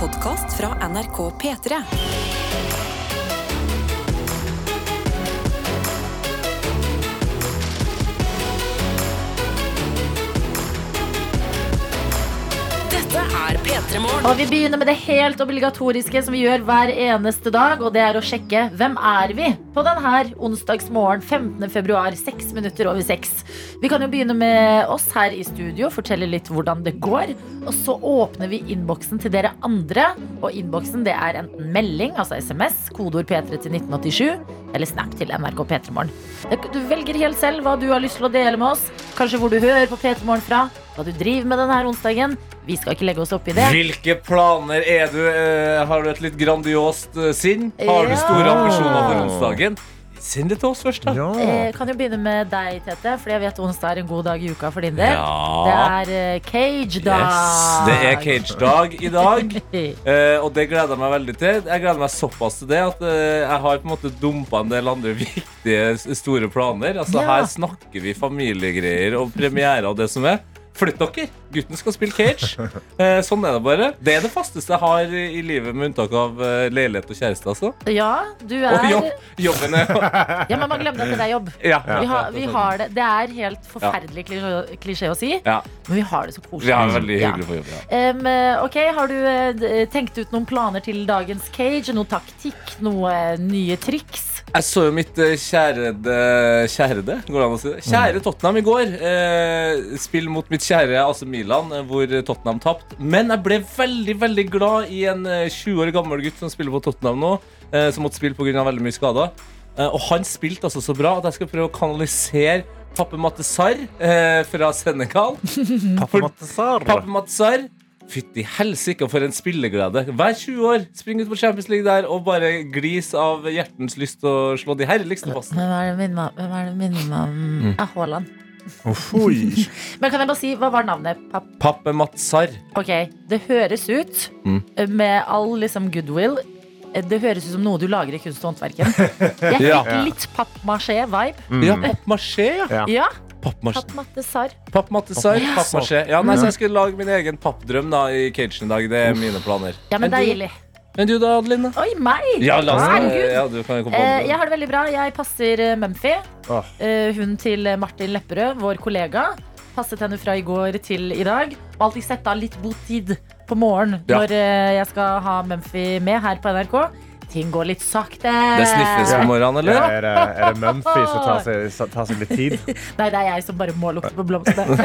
podkast fra NRK P3. Dette er P3 Morgen. Og vi begynner med det helt obligatoriske som vi gjør hver eneste dag, og det er å sjekke hvem er vi på denne onsdagsmorgen 15. februar, seks minutter over seks. Vi kan jo begynne med oss her i studio, fortelle litt hvordan det går. Og så åpner vi innboksen til dere andre, og innboksen det er enten melding, altså SMS, kodeord P3 til 1987, eller snap til NRK P3morgen. Du velger helt selv hva du har lyst til å dele med oss, kanskje hvor du hører på P3morgen fra, hva du driver med denne onsdagen. Vi skal ikke legge oss opp i det. Hvilke planer er du? Eh, har du et litt grandiost eh, sinn? Har du store Ja. ambisjoner for onsdagen? Send det til oss først, da. Eh, kan jo begynne med deg, Tete, fordi jeg vet onsdag er en god dag i uka for din del. Det er eh, cage-dag. Yes, det er cage-dag i dag. Eh, og det gleder jeg meg veldig til. Jeg gleder meg såpass til det at eh, jeg har på en måte dumpa en del andre viktige, s- store planer. Altså Ja. Her snakker vi familiegreier og premiere og det som er. Flytt dere! Gutten skal spille cage. Eh, sånn er det bare. Det er det fasteste jeg har i livet, med unntak av eh, leilighet og kjæreste. Altså. Ja, du Og er jobb, jobben er Ja, men man glemmer at det er jobb. ja, Vi har, vi har det. Det er helt forferdelig klisjé- klisjé å si, ja. men vi har det så koselig. Vi har det veldig Ja. hyggelig på jobb. Ja. Em, eh, ok, Har du eh, d- tenkt ut noen planer til dagens cage? Noe taktikk? Noe eh, nye triks? Jeg så jo mitt eh, kjærede Kjærede, går det an å si det? Kjære Tottenham i går. Eh, spill mot mitt kjære AC Milan, eh, hvor Tottenham tapte. Men jeg ble veldig veldig glad i en eh, 20 år gammel gutt som spiller på Tottenham nå. Eh, som måtte spille pga. veldig mye skader. Eh, og han spilte altså så bra at jeg skal prøve å kanalisere Pappe Matte Sarr eh, fra Senegal. Pappe Matte Sarr. Fytti helsike, for en spilleglede. Hver 20 år spring ut på Champions League der og bare glis av hjertens lyst Å slå de herligste passene. Hvem er det minner meg- det minner meg om? Mm. Ah, Haaland. Men kan jeg bare si, hva var navnet? Papp Pappe Matsar. Ok, det høres ut Mm. med all liksom goodwill Det høres ut som noe du lager i kunst og håndverken. Jeg fikk Ja. litt pappmaché-vibe. Ja, pappmaché, ja. Ja. Ja, Pappmaché. Pappmatte sarr. Pappmattesar, Ja. pappmaché. Ja, nei, så jeg skulle lage min egen pappdrøm da i cagen i dag. Det er mine planer. Ja, men Men er deilig. Men du da, Adeline? Oi, meg! Ja, la oss Herregud. ja, du kan jo komme på Eh, andre. jeg har det veldig bra. Jeg passer eh, Mumphy. Åh. Eh, hun til Martin Lepperød, vår kollega. Passet henne fra i går til i dag. Og alltid sett av litt botid på morgen Ja. når eh, jeg skal ha Mumphy med her på NRK. Ting går litt sakte. Det sniffes på morgenen, Ja, eller? er, det, er det Mumphy som tar seg, tar seg litt tid? Nei, det er jeg som bare må lukte på blomstene.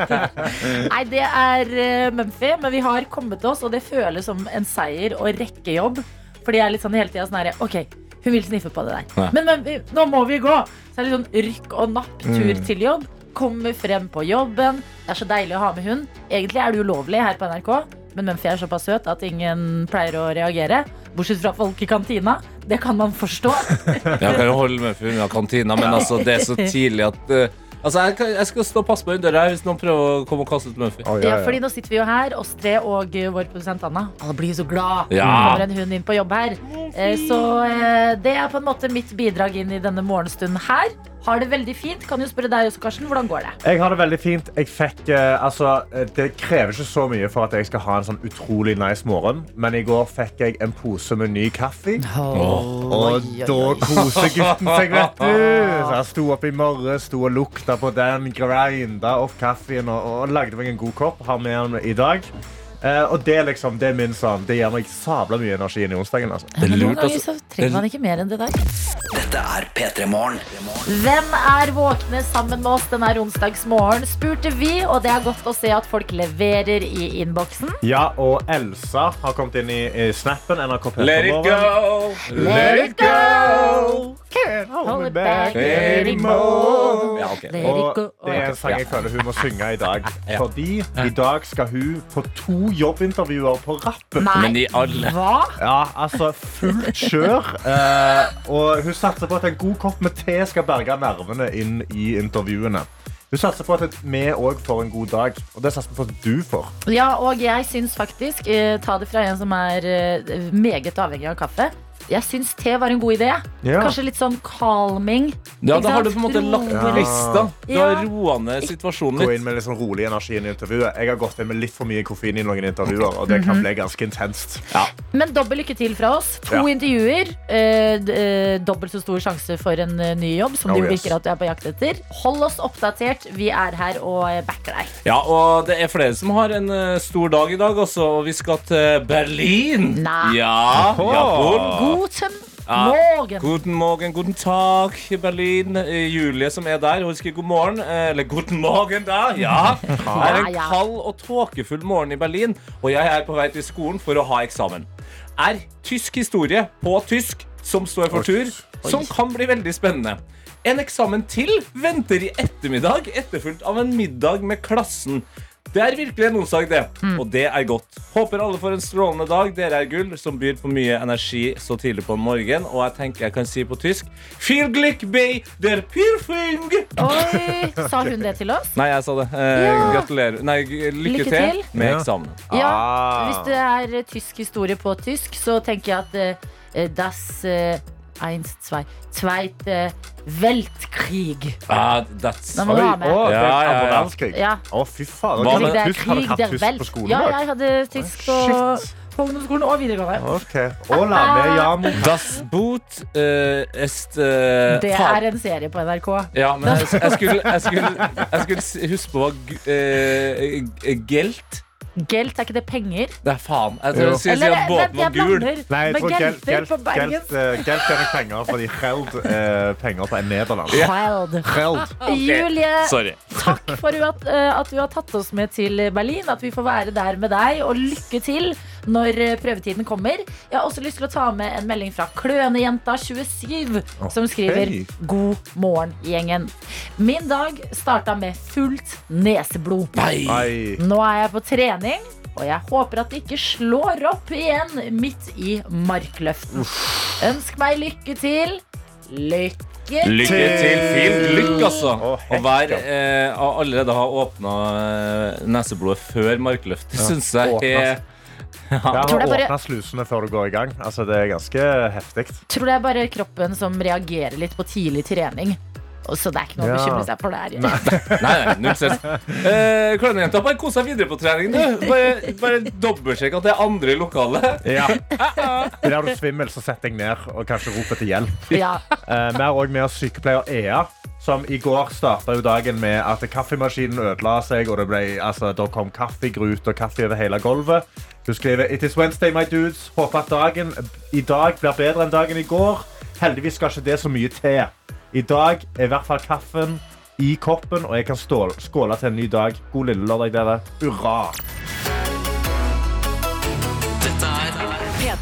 Nei, det er uh, Mumphy, men vi har kommet oss, og det føles som en seier og rekkejobb. Fordi jeg er litt sånn hele tida sånn herre OK, hun vil sniffe på det der. Ja. Men Mumphy, nå må vi gå! Så er det litt sånn rykk og napp-tur Mm. til jobb. Kommer frem på jobben. Det er så deilig å ha med hund. Egentlig er det ulovlig her på NRK, men Mumphy er såpass søt at ingen pleier å reagere. Bortsett fra folk i kantina. Det kan man forstå. Jeg kan jo holde for unna kantina, men altså, det er så tidlig at eh, Altså, jeg, kan, jeg skal stå og passe på den døra her hvis noen prøver å komme og kaste ut Muffy. Å, Ja, fordi nå sitter vi jo her, oss tre og eh, vår produsent Anna. Alle blir så glad Ja. når det kommer en hund inn på jobb her. Eh, Så eh, det er på en måte mitt bidrag inn i denne morgenstunden her. Har det veldig fint. Kan jo spørre deg også, Karsten. Hvordan går det? Jeg har det veldig fint. Jeg fikk, eh, altså, eh, det krever ikke så mye for at jeg skal ha en sånn utrolig nice morgen, men i går fikk jeg en pose med ny kaffe. Og da koser gutten seg, vet du. Så jeg sto opp i morgen, sto og lukta på den, grinda opp kaffen og, og lagde meg en god kopp. Har med den i dag. Eh, og det, er liksom, det er min sånn, det gir meg sabla mye energi inn i onsdagen. Altså. Det er Men noen ganger altså. så trenger man ikke mer enn det der. Dette er P3 Morgen. Hvem er våkne sammen med oss denne onsdagsmorgen, spurte vi. Og det er godt å se at folk leverer i innboksen. Ja, og Elsa har kommet inn i, i snappen. NRK Let it go! Let it go! Can't Hold it back anymore. Ja, ok. Let it Og go. det er en sang jeg føler hun må synge i dag. Fordi i dag skal hun på to jobbintervjuer på rappen. Men i alle Hva? Ja, altså fullt kjør. Eh, og hun satser på at en god kopp med te skal berge nervene inn i intervjuene. Hun satser på at vi òg får en god dag, og det satser vi på at du får. Ja, og jeg syns faktisk, eh, ta det fra en som er eh, meget avhengig av kaffe, Jeg syns te var en god idé. Ja. Kanskje litt sånn calming. Ja, da har du på en måte lagt på lista. Du har roa ned situasjonen Gå inn med litt sånn rolig energi i intervjuet. Jeg har gått inn med litt for mye koffein i noen intervjuer, og det Mhm. kan bli ganske intenst. Men dobbel lykke til fra oss. To Ja. intervjuer. Eh, eh, dobbelt så stor sjanse for en eh, ny jobb, som Oh, yes. virker at du er på jakt etter. Hold oss oppdatert. Vi er her og eh, backer deg. Ja, og det er flere som har en stor dag i dag også, og vi skal til Berlin. Nei. Ja, jawohl. Guten Ja. morgen. Guten morgen, guten tag i Berlin. Eh, Julie som er der, hun skriver god morgen. Eh, Eller guten morgen, da. Ja. Det er en Ja, ja. kald og tåkefull morgen i Berlin, og jeg er på vei til skolen for å ha eksamen. Er tysk historie på tysk som står for tur, som kan bli veldig spennende. En eksamen til venter i ettermiddag, etterfulgt av en middag med klassen. Det er virkelig en onsdag, det. Og det er godt. Håper alle får en strålende dag. Dere er gull, som byr på mye energi så tidlig på en morgen. Og jeg tenker jeg kan si på tysk Viel Glück bei der Pirfing. Oi, sa hun det til oss? Nei, jeg sa det. Eh, Ja. Gratulerer. Nei, lykke, Lykke til, til. med Ja. eksamen. Ja, Ah. hvis det er eh, tysk historie på tysk, så tenker jeg at eh, das eh, Eins, zwei, zweite Weltkrig. Ah, that's Oi, oh, Ja, ja, ja. Ja. Å, fy faen. Hva er tysk? Krig hadde du hatt tysk på skolen? Ja, jeg hadde tysk på, på ungdomsskolen og videregående. Okay. Ola, med Jamo. Das Boot uh, est uh, Det er en serie på NRK. Ja, men jeg, jeg, skulle, jeg, skulle, jeg skulle huske på eh, Gelt Gelt, er ikke det penger? Det er faen. Jeg synes skulle si Eller, at båten var gul. Nei, jeg tror gelt, gelt, på gelt, eh, gelt er nok penger, fordi Geld er penger på Nederland. Held. Geld. Julie, Sorry. takk for at, eh, at du har tatt oss med til Berlin. At vi får være der med deg. Og lykke til når eh, prøvetiden kommer. Jeg har også lyst til å ta med en melding fra Klønejenta27, som skriver God morgen, gjengen. Min dag starta med fullt neseblod. Nei. Nei. Nå er jeg på trening, og jeg håper at det ikke slår opp igjen midt i markløften. Ønsk meg lykke til. Lykke til. Lykke til, Fint Lykke, altså. Å, Å være eh, allerede ha åpna neseblodet før markløftet, Ja. syns jeg er Jeg Tror har det er bare- slusene før du går i gang. Altså, det er ganske heftig. Tror det er bare kroppen som reagerer litt på tidlig trening. Så det er ikke noe å bekymre seg for der. Nei, nei, null stress. Eh, Klønejenta, bare kos deg videre på trening, du. Bare, bare dobbeltsjekk at det er andre i lokalet. Ja. Blir du svimmel, så sett deg ned og kanskje rop etter hjelp. Ja. Eh, vi har også med oss sykepleier Ea, som i går starta jo dagen med at kaffemaskinen ødela seg, og det, ble, altså, det kom kaffegrut og kaffe over hele gulvet. Hun skriver It is Wednesday, my dudes. Håper at dagen i dag blir bedre enn dagen i går. Heldigvis skal ikke det så mye til. I dag er i hvert fall kaffen i koppen, og jeg kan stål, skåle til en ny dag. God lille lørdag, dere. Hurra!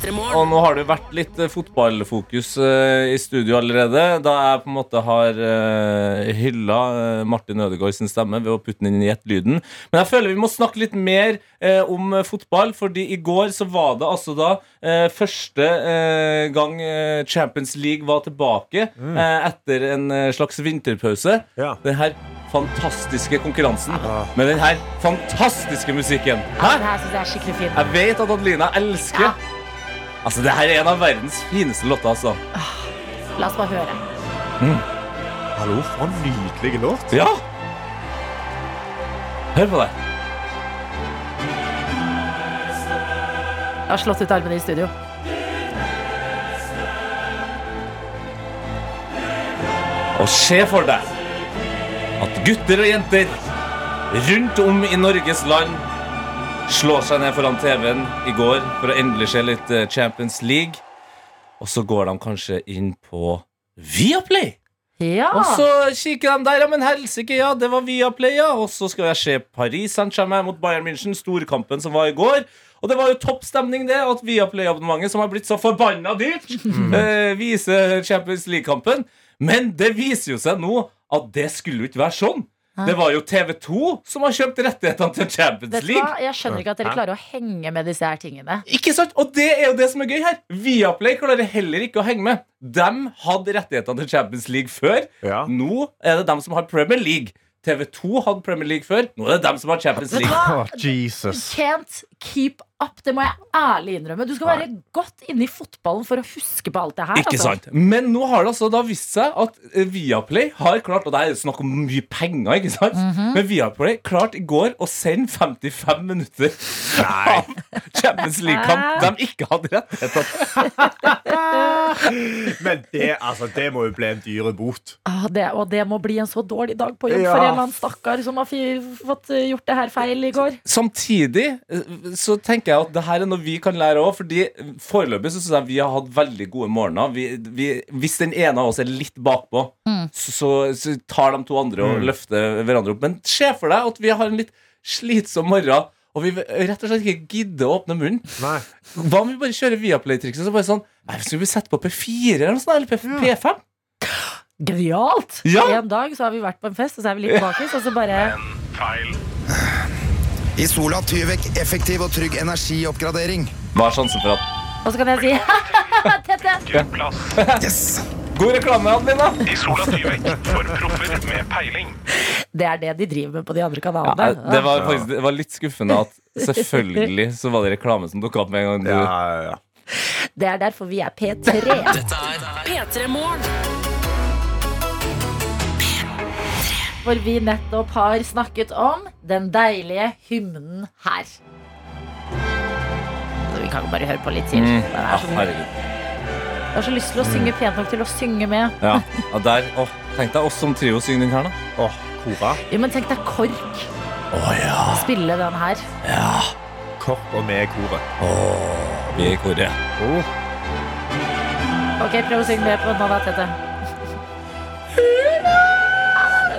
Og nå har det vært litt eh, fotballfokus eh, i studio allerede. Da jeg på en måte har uh, hylla eh, Martin Ødegaard sin stemme ved å putte den inn i ett-lyden. Men jeg føler vi må snakke litt mer eh, om eh, fotball, fordi i går så var det altså da eh, første eh, gang eh, Champions League var tilbake mm. etter en eh, slags vinterpause. Ja. Den her fantastiske konkurransen Ja. med den her fantastiske musikken. Hæ? Jeg vet at Adelina elsker Ja. Altså, det her er en av verdens fineste låter, altså. La oss bare høre. Hallo, for en nydelig låt. Ja! Hør på det. Jeg har slått ut armene i studio. Og se for deg at gutter og jenter rundt om i Norges land slår seg ned foran TV-en i går for å endelig se litt eh, Champions League. Og så går de kanskje inn på Viaplay. Ja. Og så kikker de der, ja, men helsike, ja, det var Viaplay, ja. Og så skal jeg se Paris Saint-Germain mot Bayern München, storkampen som var i går. Og det var jo topp stemning, det, at Viaplay-abonnementet, som har blitt så forbanna dyrt, eh, viser Champions League-kampen. Men det viser jo seg nå at det skulle jo ikke være sånn. Det var jo TV2 som har kjøpt rettighetene til Champions League. hva? Jeg skjønner ikke at dere klarer å henge med disse her tingene. Ikke sant? Og det er jo det som er gøy her. Viaplay klarer heller ikke å henge med. De hadde rettighetene til Champions League før. Ja. Nå er det dem som har Premier League. TV2 hadde Premier League før. Nå er det dem som har Champions League. Jesus. Can't keep up. Det må jeg ærlig innrømme. Du skal være godt inne i fotballen for å huske på alt det her. Ikke altså. sant? Men nå har det altså da vist seg at eh, Viaplay har klart Og det er snakk om mye penger, ikke sant? Mhm. Men Viaplay klarte i går å sende 55 minutter av Champions League-kamp de ikke hadde rettigheter. Men det, altså, det må jo bli en dyre bot. Ah, det, og det må bli en så dårlig dag på jobb Ja. for en eller annen stakkar som har fått eh, gjort det her feil i går. Samtidig eh, så tenker jeg at det her er noe vi kan lære òg. Fordi foreløpig så synes jeg vi har hatt veldig gode morgener. Vi, vi, hvis den ene av oss er litt bakpå, så, så, så tar de to andre og løfter hverandre opp. Men se for deg at vi har en litt slitsom morgen. Og vi rett og slett ikke gidder å åpne munnen. Nei. Hva om vi bare kjører Viaplay-trikset? Så bare sånn Nei, Skal vi sette på P4 eller noe sånt? Eller P- P5? Genialt! Ja. En dag så har vi vært på en fest, og så er vi litt bakis, og så bare I Sola Tyvek effektiv og trygg energioppgradering. Hva er sjansen for at Og så kan jeg si Tete! Yes! God reklame, Adelina! I Sola Tyvek for proffer med peiling. Det er det de driver med på de andre Ja, kanalene. det, var faktisk, det var litt skuffende at selvfølgelig så var det reklame som dukka opp med en gang du Ja, ja, ja. Det er derfor vi er P3. Dette er P3 Morgen. For vi nettopp har snakket om den deilige hymnen her. Så vi kan bare høre på litt til. Mm. Jeg har så lyst til å synge pent nok til å synge med. Ja, og der, åh, Tenk deg oss som trio synger den her, da. Åh, Kora. Jo, men tenk deg KORK oh, ja. spille den her. ja. Kork og med koret. Vi er i koret. Oh. Ok, prøv å synge med på den da, Tete.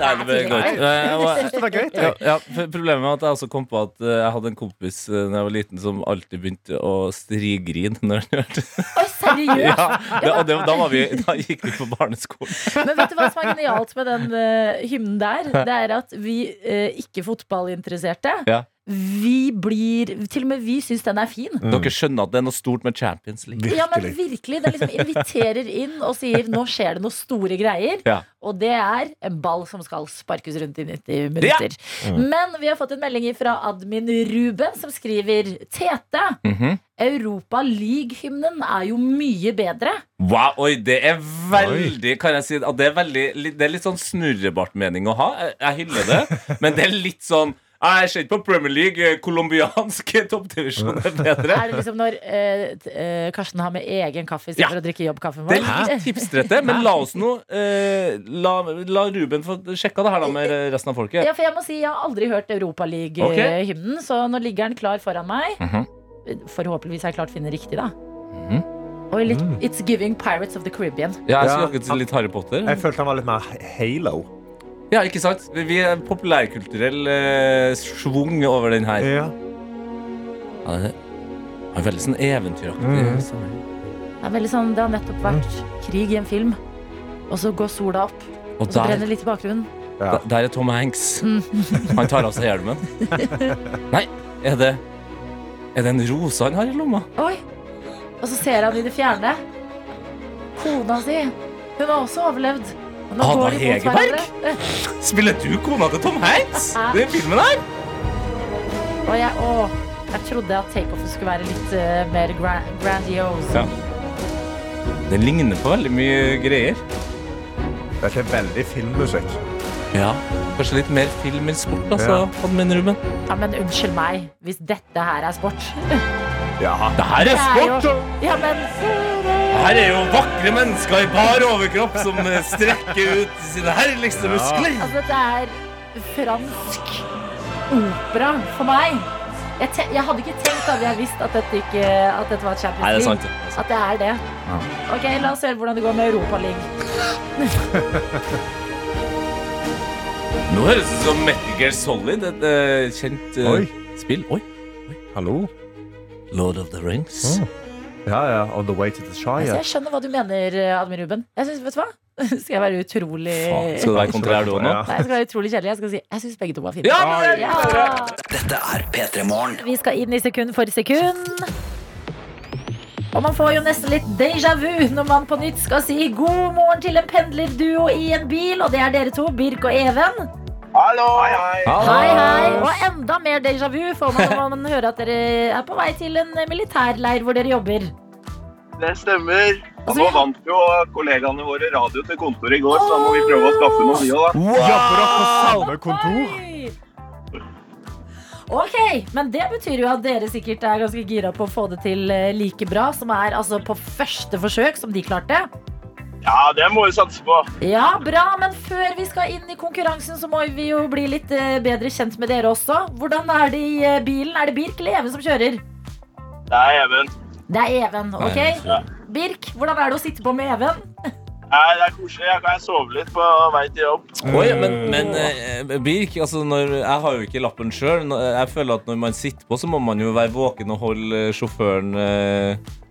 Nei, det ble godt. Eh, og- Det var gøy. Ja, ja, Problemet er at jeg også kom på at eh, jeg hadde en kompis uh, da jeg var liten som alltid begynte å strigrine når han hørte Oi, seriøst! ja, det, og det, da, var vi, da gikk vi på barneskolen. Men vet du hva som er genialt med den eh, hymnen der? Det er at vi eh, ikke-fotballinteresserte, Ja. Vi blir Til og med vi syns den er fin. Dere skjønner at det er noe stort med Champions League. Ja, men Virkelig. virkelig. Det liksom inviterer inn og sier nå skjer det noen store greier. Ja. Og det er en ball som skal sparkes rundt i 90 minutter. Men vi har fått en melding fra admin Ruben, som skriver Tete, Mhm. Europa League-hymnen er jo mye bedre. Wow, oi, det er veldig Kan jeg si at det er veldig Det er litt sånn snurrebartmening å ha. Jeg, jeg hyller det, men det er litt sånn Jeg ser ikke på Premier League. eh, Colombiansk toppdivisjon er bedre. Er det liksom når eh, eh, Karsten har med egen kaffe Ja. istedenfor å drikke jobbkaffen Det er litt tipsrette, men la oss nå eh, la, la Ruben få sjekka det her da med resten av folket. Ja, for jeg må si jeg har aldri hørt Europaliga-hymnen, så nå ligger den klar foran meg. Mhm. Forhåpentligvis har jeg klart å finne riktig, da. Mhm. Og litt It's Giving Pirates of the Caribbean. Ja, jeg Ja. litt Harry Potter. Jeg følte han var litt mer halo. Ja, ikke sant? Vi er populærkulturell eh, schwung over den her. Ja. Ja, det er veldig sånn eventyraktig. Mm. Det er veldig sånn, det har nettopp vært krig i en film, og så går sola opp, Og og så brenner det litt i bakgrunnen. Ja. der- der er Tom Hanks. Han tar av seg hjelmen. Nei, er det Er det en rose han har i lomma? Oi! Og så ser han i det fjerne. Kona si. Hun har også overlevd. Anna Hegerberg? Spiller du kona til Tom Hanks? Den filmen her? Og jeg, å, jeg trodde at takeoffen skulle være litt uh, mer gra grandiose. Ja. Den ligner på veldig mye greier. Dette er veldig filmmusikk. Ja, Kanskje litt mer film enn sport, altså, admin Ruben. Ja, men unnskyld meg, hvis dette her er sport. Ja. Det her er sport! er jo- Ja, men Her er jo vakre mennesker i bar overkropp som eh, strekker ut sine herligste muskler. altså, dette er fransk opera for meg. Jeg, te jeg hadde ikke tenkt at jeg visst at dette, ikke, at dette var Champions Nei, det er sant. det. Det er sant. At det er det. Ok, La oss høre hvordan det går med Europaligaen. Nå høres det ut som Metal Gear Solid, et uh, kjent uh, Oi. spill. Oi. Hallo? Lord of the Rings. Mm. Ja, ja. On the way to the Altså, jeg skjønner hva du mener, Admin Ruben. Jeg synes, vet du hva? Skal jeg være utrolig Faen, skal du være kontrær du òg nå? Nei, jeg skal være utrolig kjedelig. Jeg skal si jeg syns begge to var fine. Ja, Ja. Dette er P3 Morgen. Vi skal inn i sekund for sekund. Og man får jo nesten litt déjà vu når man på nytt skal si god morgen til en pendlerduo i en bil. Og det er dere to, Birk og Even. Hallo! Hei, hei. Hei, hei. Og enda mer déjà vu får man når man hører at dere er på vei til en militærleir hvor dere jobber. Det stemmer. Og Altså, nå vi- vant jo kollegaene våre radio til kontoret i går, så da må vi prøve å skaffe noe vi òg, da. Jobber dere på samme kontor? Ok, men det betyr jo at dere sikkert er ganske gira på å få det til eh, like bra, som er altså på første forsøk, som de klarte. Ja, det må vi satse på. Ja, bra, men før vi skal inn i konkurransen, så må vi jo bli litt eh, bedre kjent med dere også. Hvordan er det i eh, bilen? Er det Birk eller Even som kjører? Det er Even. Det er Even, ok? Birk, hvordan er det å sitte på med Even? Nei, det er koselig. Jeg kan sove litt på vei til jobb. Oi, men, men eh, Birk, altså når, jeg har jo ikke lappen sjøl. Jeg føler at når man sitter på, så må man jo være våken og holde sjåføren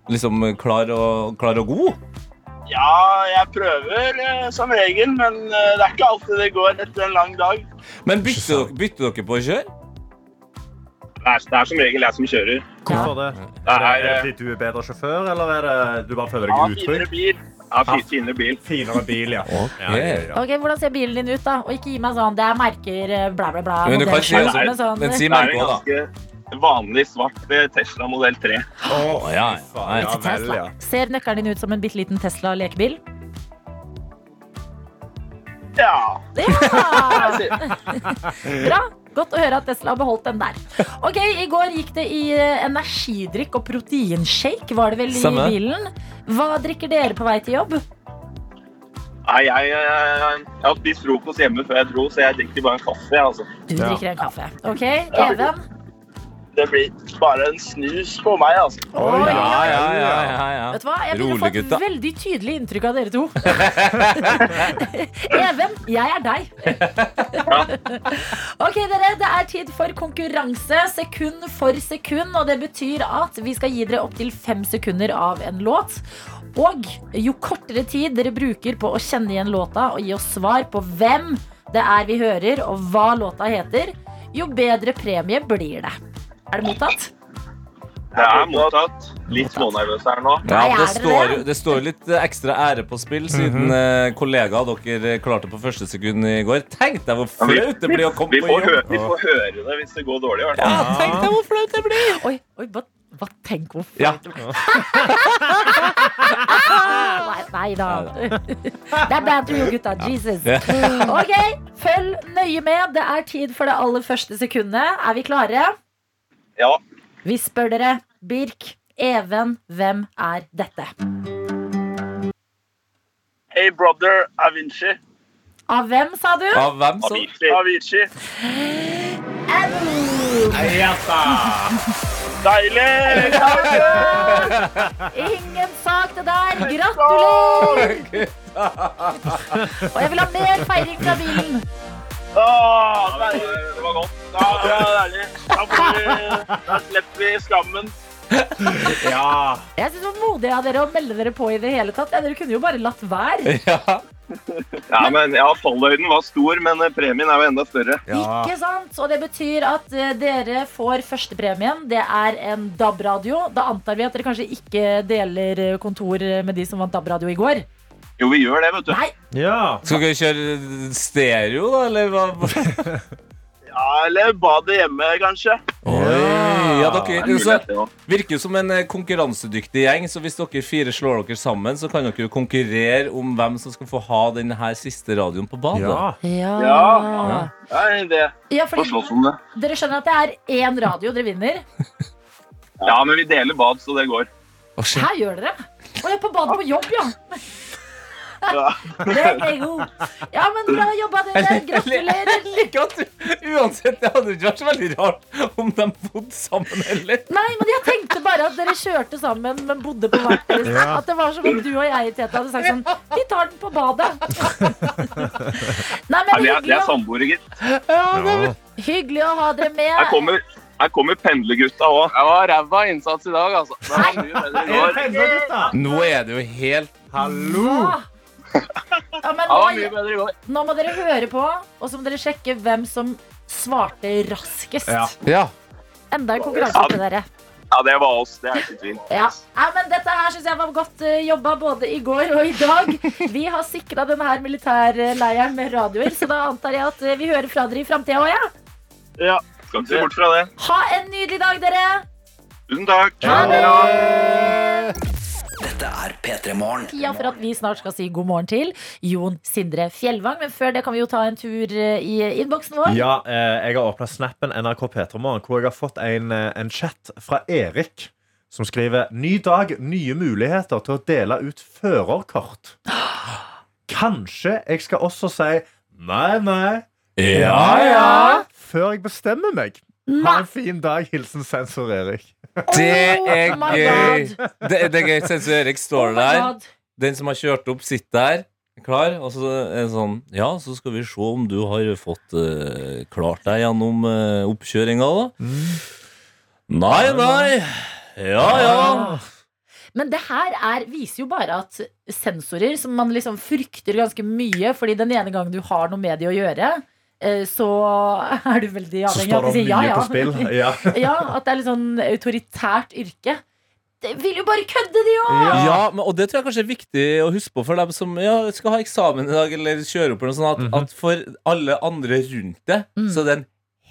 liksom klar og, klar og god. Ja, jeg prøver eh, som regel, men eh, det er ikke alltid det går etter en lang dag. Men bytter dere, bytter dere på å kjøre? Det er, det er som regel jeg som kjører. Hvorfor det? Det Er det, er, er det eh, fordi du er bedre sjåfør, eller er det du bare føler ja, deg finere utrygg? bil. Ja, fi, finere bil. Finere bil, ja. Ja, ja, ja. Ok, Hvordan ser bilen din ut, da? Og ikke gi meg sånn, det er merker, eh, bla, bla, bla. Men du kan si, modell, altså, men sånn, men si Det er merke en òg, da. ganske vanlig svart Tesla modell 3. Oh, ja, ja. ja vel, ja. Ser nøkkelen din ut som en bitte liten Tesla-lekebil? Ja. Ja! Bra. Godt å høre at Tesla har beholdt den der. Ok, I går gikk det i eh, energidrikk og proteinshake, var det vel i Samme. bilen. Hva drikker dere på vei til jobb? Nei, jeg, jeg, jeg har spist frokost hjemme før jeg dro, så jeg drikker bare en kaffe. Altså. Du drikker en kaffe. Ok, Even? Det blir bare en snus på meg. altså. Oi, Ja, ja, ja, ja, ja. Vet du hva? Jeg begynner å få et veldig tydelig inntrykk av dere to. Even, jeg er deg. ok, dere. Det er tid for konkurranse sekund for sekund. Og det betyr at vi skal gi dere opptil fem sekunder av en låt. Og jo kortere tid dere bruker på å kjenne igjen låta og gi oss svar på hvem det er vi hører, og hva låta heter, jo bedre premie blir det. Er det mottatt? Det er mottatt. Litt smånervøs her nå. Ja, det, står, det? står litt eh, ekstra ære på spill, siden mm -hmm. kollegaer dere klarte på første sekund i går. Tenk deg hvor flaut det blir å komme vi, på jobb. vi får høre det hvis det går dårlig. i. Ja, tenk deg hvor flaut det blir. Oi, oi hva, hva tenk hvor Ja. Nei, nei da. Det er bad to you, gutta. Jesus. Ok, følg nøye med. Det er tid for det aller første sekundet. Er vi klare? Ja. Vi spør dere. Birk, Even, hvem er dette? Hey brother, Avinci. Av hvem, sa du? Av hvem så? Avicii. Avicii. Deilig! Ingen sak, det der. Gratulerer! Og jeg vil ha mer feiring fra bilen. Åh, deilig. Det var godt. Ja, det var deilig. Da, vi, da slipper vi skammen. ja. Jeg synes det var modig av dere å melde dere på i det hele tatt. Ja, dere kunne jo bare latt være. Ja. Ja, men ja, Fallhøyden var stor, men eh, premien er jo enda større. ja. Ikke sant? Og det betyr at eh, dere får førstepremien. Det er en DAB-radio. Da antar vi at dere kanskje ikke deler eh, kontor med de som vant DAB-radio i går. Jo, vi gjør det, vet du. Nei, ja. Skal dere kjøre stereo, da, eller hva? Ja, Eller badet hjemme, kanskje. Oi, ja, Det dere er så, virker jo som en eh, konkurransedyktig gjeng, så hvis dere fire slår dere sammen, så kan dere jo konkurrere om hvem som skal få ha den her siste radioen på badet. ja. Ja. Ja. Det er en idé. Ja, Få fordi slåss om det. dere skjønner at det er én radio dere vinner. Ja, men vi deler bad, så det går. Her gjør dere. Og jeg er på badet på jobb, ja. Ja. Det er god. Ja, men bra jobba, dere. Gratulerer. Jeg liker at du Uansett, det hadde ikke vært så veldig rart om de bodde sammen heller. Nei, men jeg tenkte bare at dere kjørte sammen, men bodde på hvert deres. Ja. At det var som om du og jeg Tete, hadde sagt sånn Vi tar den på badet. Nei, men Nei, vi er, vi er samboere, gitt. ja. hyggelig å ha dere med. Her kommer, her kommer pendlergutta òg. Det var ræva innsats i dag, altså. Det var mye bedre i går. Nå er det jo helt Hallo! Ja, men nå, nå må dere høre på, og så må dere sjekke hvem som svarte raskest. Ja. Ja. Enda en konkurranse til dere. Ja, det var oss. Det er ikke tvil. Ja. ja. men dette her synes jeg var godt eh, jobba både i går og i dag. Vi har sikra denne militærleiren med radioer, så da antar jeg at eh, vi hører fra dere i framtida òg, ja. Ja, skal ikke se bort fra det. Ha en nydelig dag, dere. Tusen takk. Ha det! Dette er P3 Morgen. Tida for at vi snart skal si god morgen til Jon Sindre Fjellvang. Men før det kan vi jo ta en tur eh, i innboksen vår. Ja, eh, jeg har åpna snappen NRK Petermorgen, hvor jeg har fått en, eh, en chat fra Erik. Som skriver Ny dag, nye muligheter til å dele ut førerkort. Kanskje jeg skal også si nei, nei, ja, ja, før jeg bestemmer meg. Ha en fin dag. Hilsen sensor Erik. Det er Oh gøy. Det, det er gøy. Sensor Erik står oh der. Den som har kjørt opp, sitter der. Klar. Og så er det sånn Ja, så skal vi se om du har fått uh, klart deg gjennom uh, oppkjøringa, da. Nei, nei. Ja, ja. Men det her er, viser jo bare at sensorer, som man liksom frykter ganske mye fordi den ene gangen du har noe med de å gjøre, så er du veldig Så avhengig av står de sier ja, ja. på spill. Ja. ja, at det er litt sånn autoritært yrke. Det vil jo bare kødde, de òg! Ja, ja, og det tror jeg kanskje er viktig å huske på for dem som ja, skal ha eksamen i dag eller kjøre opp. Eller noe sånt, at, at for alle andre rundt det, Mm. så er det en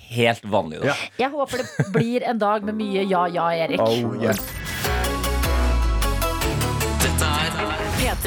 helt vanlig dag. Ja. Jeg håper det blir en dag med mye ja, ja, Erik. Oh, yes.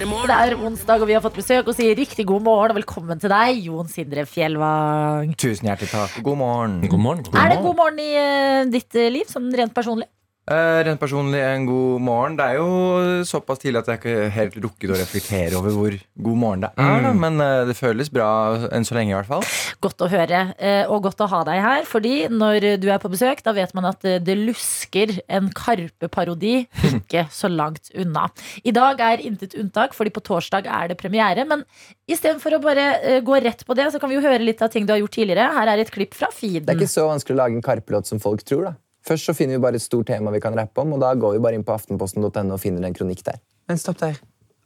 Det er onsdag, og vi har fått besøk og sier riktig god morgen og velkommen til deg, Jon Sindre Fjellvang. Tusen hjertelig takk. God morgen. God morgen. God Er det god morgen i eh, ditt eh, liv, sånn rent personlig? Eh, rent personlig en god morgen. Det er jo såpass tidlig at jeg ikke helt rukket å reflektere over hvor god morgen det er. Da. Men eh, det føles bra enn så lenge, i hvert fall. Godt å høre, eh, og godt å ha deg her. Fordi når du er på besøk, da vet man at det lusker en Karpe-parodi ikke så langt unna. I dag er intet unntak, fordi på torsdag er det premiere. Men istedenfor å bare gå rett på det, så kan vi jo høre litt av ting du har gjort tidligere. Her er et klipp fra Det er ikke så vanskelig å lage en karpelåt som folk tror. da. Først så finner vi bare et stort tema vi kan rappe om, og da går vi bare inn på aftenposten.no og finner en kronikk der. Men stopp der.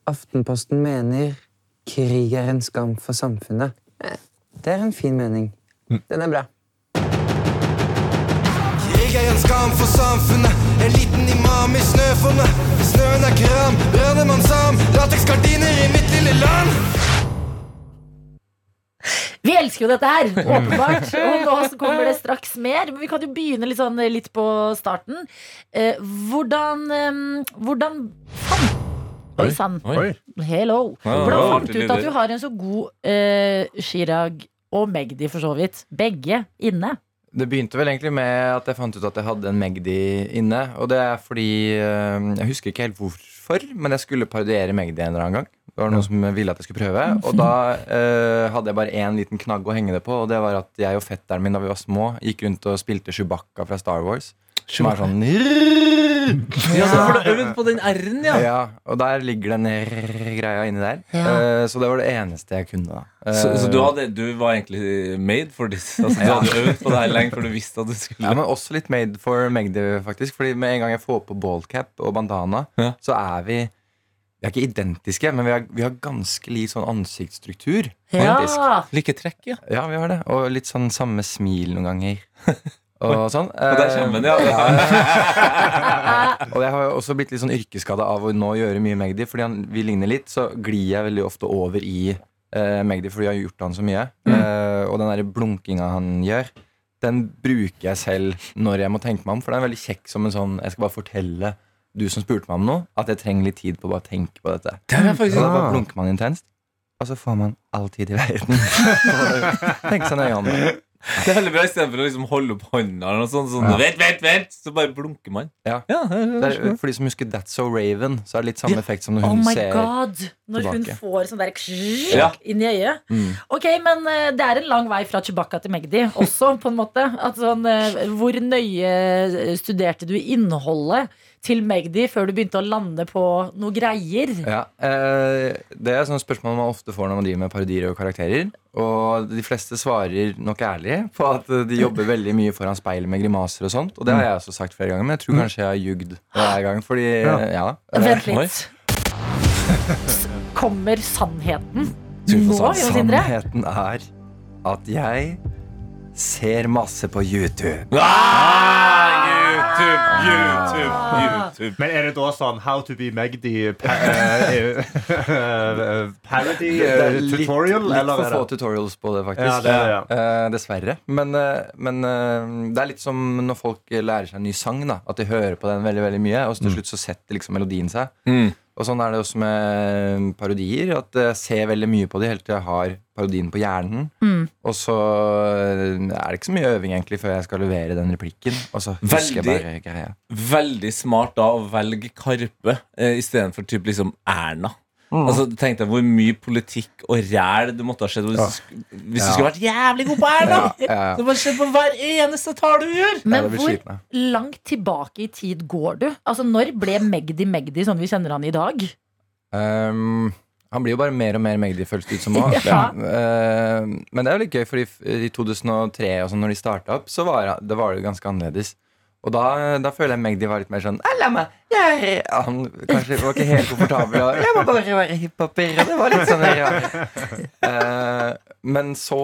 Aftenposten mener krig er en skam for samfunnet. Det er en fin mening. Den er bra. Krig er en skam for samfunnet. En liten imam i snøfonnet. Snøen er kram, brannemann sam. Lateksgardiner i mitt lille land. Vi elsker jo dette her, åpenbart. Og nå så kommer det straks mer. Men vi kan jo begynne litt, sånn, litt på starten. Eh, hvordan eh, Hvordan fant Oi sann. Hello. Hvordan fant du ut at du har en så god eh, Chirag og Magdi, for så vidt, begge inne? Det begynte vel egentlig med at jeg fant ut at jeg hadde en Magdi inne. Og det er fordi eh, Jeg husker ikke helt hvorfor, men jeg skulle parodiere Magdi en eller annen gang. Det var noen som ville at jeg skulle prøve. Og da eh, hadde jeg bare én liten knagg å henge det på, og det var at jeg og fetteren min da vi var små, gikk rundt og spilte Chewbacca fra Star Wars. Som er sånn Ja, så får du øvd på den R-en, ja. Ja, og der ligger den greia inni der. Ja. Eh, så det var det eneste jeg kunne. da Så, så du, Eh, hadde, du var egentlig made for this? Altså, du hadde øvd på det her lenge før du visste at du skulle Ja, men også litt made for Magdi, faktisk. Fordi med en gang jeg får på ballcap og bandana, Ja. så er vi Vi er ikke identiske, men vi har, vi har ganske lik sånn ansiktsstruktur. Ja. Like trekk, ja. Ja, vi har det. Og litt sånn samme smil noen ganger. Og sånn. Og der kommer den, ja. Og jeg har jo også blitt litt sånn yrkesskada av å nå gjøre mye Magdi. Fordi han, vi ligner litt, så glir jeg veldig ofte over i uh, Magdi fordi jeg har gjort han så mye. Eh, og den der blunkinga han gjør, den bruker jeg selv når jeg må tenke meg om. For den er veldig kjekk som en sånn Jeg skal bare fortelle du som spurte meg om noe, at jeg trenger litt tid på å bare tenke på dette. Det er faktisk Så da bare blunker man intenst, og så får man all tid i verden. Tenk seg nøye om det. Det er veldig bra Istedenfor å liksom holde opp hånda eller noe sånt, sånn, Ja. vent, vent, vent, så bare blunker man. Ja. Ja, er, for de som husker That's So Raven, så er det litt samme effekt som når Oh hun my ser god! Når hun får sånn der ksh, Ja. inn i øyet. Mm. Ok, men eh, det er en lang vei fra Chewbacca til Magdi også, på en måte. At sånn, eh, hvor nøye studerte du innholdet til Magdi før du begynte å lande på noe greier? Ja, eh, Det er sånne spørsmål man ofte får når man driver med parodier og karakterer. Og de fleste svarer nok ærlig på at de jobber veldig mye foran speilet med grimaser og sånt. Og det har jeg også sagt flere ganger, men jeg tror kanskje jeg har ljugd hver gang. Fordi, Ja. Vent Oi. litt. Kommer sannheten nå, Jo Sindre? Sannheten er at jeg ser masse på YouTube. Ah, YouTube, YouTube, YouTube. Men er det da sånn How to be Magdi pa eh, eh, parody eh, er litt, tutorial? litt for få tutorials på det, faktisk. Ja, det er ja. Eh, dessverre. Men, eh, men eh, det er litt som når folk lærer seg en ny sang. da At de hører på den veldig veldig mye, og så til slutt så setter liksom melodien seg. Mm. Og sånn er det også med parodier. At jeg ser veldig mye på de helt til jeg har parodien på hjernen. Mm. Og så eh, er det ikke så mye øving egentlig før jeg skal levere den replikken. Og så husker jeg bare greia. Veldig smart da å velge Karpe eh, istedenfor typ liksom Erna. Mm. Altså, tenk deg hvor mye politikk og ræl du måtte ha sett hvis, Ja. du hvis du skulle vært jævlig god på Erna! Ja, ja, ja. Så bare se på hver eneste tale du gjør! Men det hvor sliten, langt tilbake i tid går du? Altså, Når ble Magdi Magdi sånn vi kjenner han i dag? Um, han blir jo bare mer og mer Magdi, føles det ut som. Ja. Uh, men det er jo litt gøy, for i 2003 og sånn, når de starta opp, så var det, var det jo ganske annerledes. Og da, da føler jeg Magdi var litt mer sånn «Ah, La meg jeg, Han kanskje var ikke helt komfortabel. Og, jeg må bare være hiphoper. Og det var litt sånn ja. Eh, Men så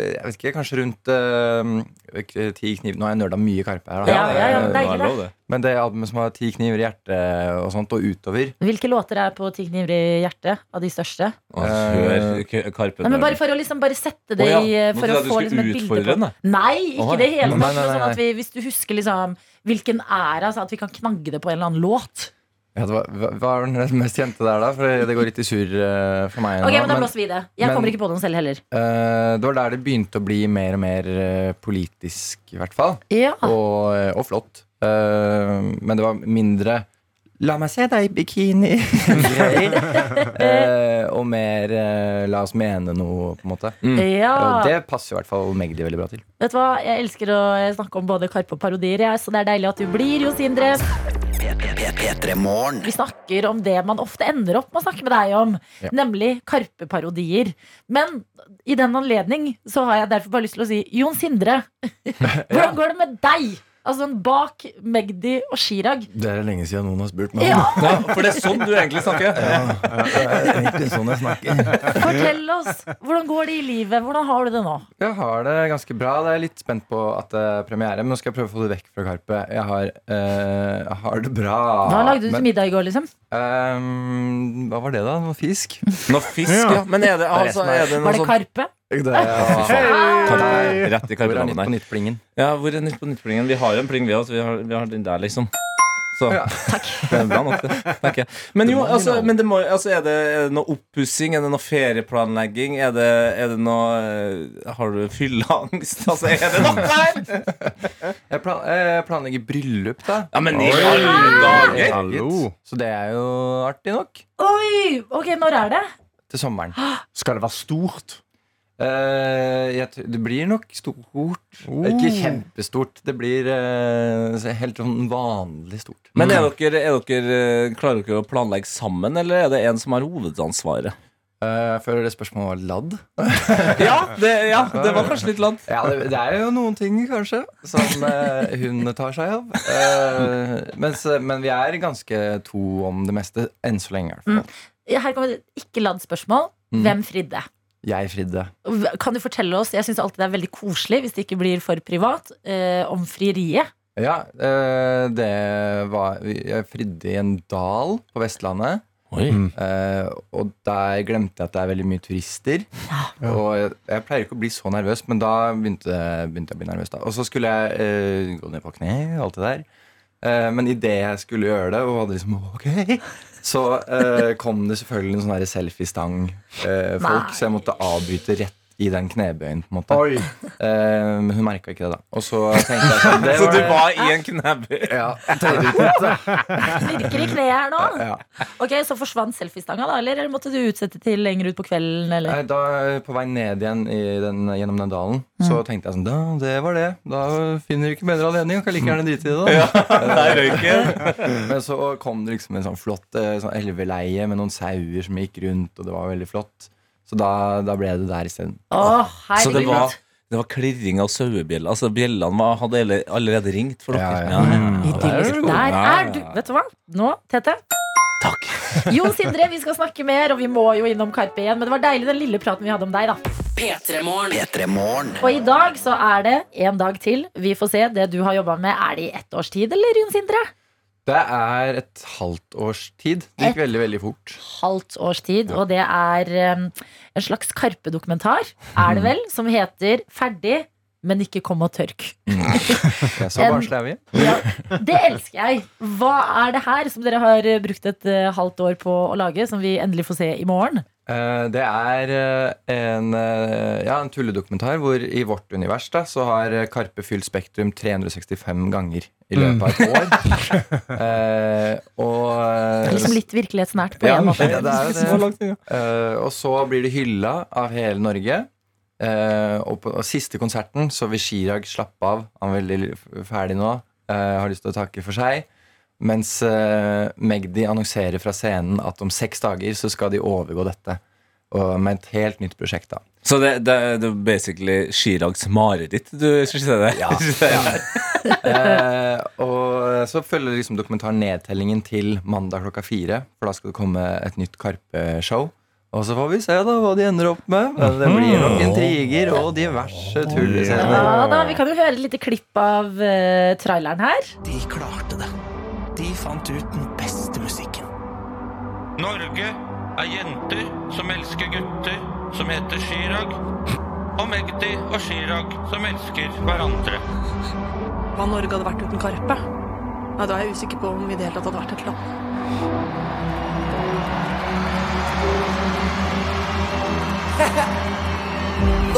Jeg vet ikke, kanskje rundt uh, Ti kniv Nå har jeg nerda mye Karpe her. da. Ja, ja, ja, Eh, det er det. Men det albumet som har Ti kniver i hjertet og sånt, og utover Hvilke låter er på Ti kniver i hjertet av de største? Uh, Karpe Nei, men bare for å liksom bare sette det oh, ja. i eh, For å få liksom et bilde på den. Nei, ikke det hele tatt. Sånn vi, hvis du husker liksom hvilken æra, så at vi kan knagge det på en eller annen låt. Ja, var, hva er den mest kjente der, da? For det går litt i surr uh, for meg. Ok, nå, men Da blåser vi det. Jeg men- kommer ikke på den selv heller. Uh, det var der det begynte å bli mer og mer uh, politisk, i hvert fall. Ja. Og, og flott. Men det var mindre La meg se deg i bikini. Og mer la oss mene noe, på en måte. ja. Og det passer i hvert fall Magdi veldig bra til. Vet du hva, Jeg elsker å snakke om både Karpe og parodier, ja, så det er deilig at du blir, Jo Sindre. P3 Morgen. Vi snakker om det man ofte ender opp med å snakke med deg om, Ja. nemlig Karpe-parodier. Men i den anledning så har jeg derfor bare lyst til å si Jon Sindre, hvordan går det med deg? Altså sånn bak Magdi og Chirag. Det er lenge siden noen har spurt meg. Ja, Ja, for det er sånn du egentlig snakker. det er egentlig sånn jeg snakker. Fortell oss. Hvordan går det i livet? Hvordan har du det nå? Jeg har det ganske bra. Jeg er litt spent på at det er premiere. Men nå skal jeg prøve å få det vekk fra Karpe. Jeg har, uh, har det bra. Hva lagde du til Men, middag i går, liksom? Um, hva var det, da? Noe fisk? Noe fisk, ja. Men er det, altså, er det noe Var det sånn Karpe? Det ja. Rett i Hvor er Nytt på. Nytt-plingen? Ja, hvor er Nytt på Nytt-plingen? Vi har jo en pling, vi også. Vi har, vi har den der, liksom. Så Ja. det er bra nok, det. Takk, ja. Men jo, altså, men det må, altså, er, det, er det noe oppussing? Er det noe ferieplanlegging? Er det, er det noe eh, Har du fylleangst? Altså, er det noe der? Jeg, plan, jeg planlegger bryllup, da. Ja, men i alle dager! Hallo. Så det er jo artig nok. Oi! Ok, når er det? Til sommeren. Skal det være stort? Eh, jeg, det blir nok stort. Ikke kjempestort. Det blir eh, helt sånn vanlig stort. Men er dere, er dere, eh, klarer dere å planlegge sammen, eller er det en som har hovedansvaret? Jeg føler det spørsmålet var ladd. Ja, det, ja, det var kanskje litt ladd. Ja, det, det er jo noen ting, kanskje, som eh, hun tar seg av. Eh, mens, men vi er ganske to om det meste. Enn så lenge, Mm. Her kommer et ikke ladd spørsmål. Mm. Hvem fridde? Jeg fridde. Kan du fortelle oss, jeg synes alltid det er veldig koselig hvis det ikke blir for privat, eh, om frieriet? Ja, eh, det var Jeg fridde i en dal på Vestlandet. Oi. Eh, og der glemte jeg at det er veldig mye turister. Og jeg, jeg pleier ikke å bli så nervøs, men da begynte, begynte jeg å bli nervøs. da Og så skulle jeg eh, gå ned på kne og alt det der. Eh, men idet jeg skulle gjøre det, og hadde liksom ok så eh, kom det selvfølgelig en sånn selfiestang-folk, eh, så jeg måtte avbryte rett i den knebøyen. på en måte Oi. Eh, Men hun merka ikke det, da. Og så tenkte jeg sånn det Så du var i en knebøy? ja. Knirker i kneet her nå. Ja. Ok, Så forsvant selfiestanga, da? Eller måtte du utsette til lenger ut på kvelden? Eller? Da, på vei ned igjen i den, gjennom den dalen, så tenkte jeg sånn Da, det var det. Da finner du ikke bedre anledning. Kan like gjerne drite i det, da. Ja, røyk. Men så kom det liksom en sånn flott eh, sånn elveleie med noen sauer som gikk rundt, og det var veldig flott. Så da, da ble det der isteden. Å, Så det var, det var klirring av sauebjeller. Altså, bjellene var, hadde allerede ringt for Ja, dere. ja. Idyllisk. Der er du. Vet du hva? Nå, Tete. Takk. jo, Sindre, vi skal snakke mer, og vi må jo innom Karpe igjen. Men det var deilig den lille praten vi hadde om deg, da. P3morgen. P3 Morgen. Og i dag så er det en dag til. Vi får se. Det du har jobba med, er det i ett års tid, eller Jon Sindre? Det er et halvt års tid. Det gikk veldig, veldig fort. Halvt års tid. Og det er um, en slags Karpe-dokumentar, er det vel, som heter Ferdig, men ikke kom og tørk. Så En- barnslig er vi. Ja, det elsker jeg. Hva er det her som dere har brukt et uh, halvt år på å lage, som vi endelig får se i morgen? Eh, Det er eh, en, eh, ja, en tulledokumentar hvor i vårt univers da, så har Karpe fylt Spektrum 365 ganger i løpet av et år. Eh, og Det er liksom litt virkelighetsnært på ja, en måte. ja, det er det. Eh, og så blir det hylla av hele Norge. Eh, og på og siste konserten så vil Chirag slappe av. Han er veldig ferdig nå. eh, har lyst til å takke for seg. Mens eh, Magdi annonserer fra scenen at om seks dager så skal de overgå dette. Og med et helt nytt prosjekt, da. Så det, det, det er basically Chirags mareritt du skisserer der? Ja. Eh, og så følger liksom dokumentaren nedtellingen til mandag klokka fire. For da skal det komme et nytt Karpe-show. Og så får vi se da hva de ender opp med. Det blir nok intriger og diverse tullescener. Ja da, Vi kan jo høre et lite klipp av uh, traileren her. De klarte det. De fant ut den beste musikken. Norge er jenter som elsker gutter som heter Chirag. Og Magdi og Chirag som elsker hverandre. Hva Norge hadde vært uten Karpe? Nei, Da er jeg usikker på om vi i det hele tatt hadde vært et land.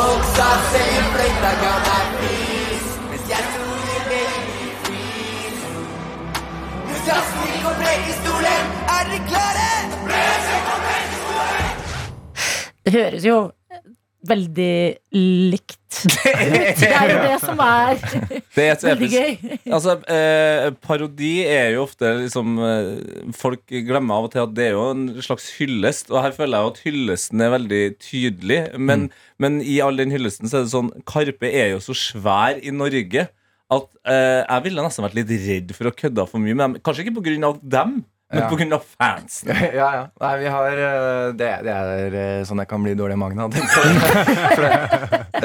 Folk sa selger fløyta ga meg pris, mens jeg Er dere klare? Det høres jo veldig likt ut. Det er jo det som er Det er veldig gøy. Altså, eh, parodi er jo ofte liksom eh, Folk glemmer av og til at det er jo en slags hyllest, og her føler jeg jo at hyllesten er veldig tydelig. Men, men i all den hyllesten så er det sånn Karpe er jo så svær i Norge at eh, jeg ville nesten vært litt redd for å kødde for mye med dem. Kanskje ikke av dem, men Ja. av fansen. Ja, ja. Nei, vi har eh, Det, det er eh, sånn jeg kan bli dårlig i magen av.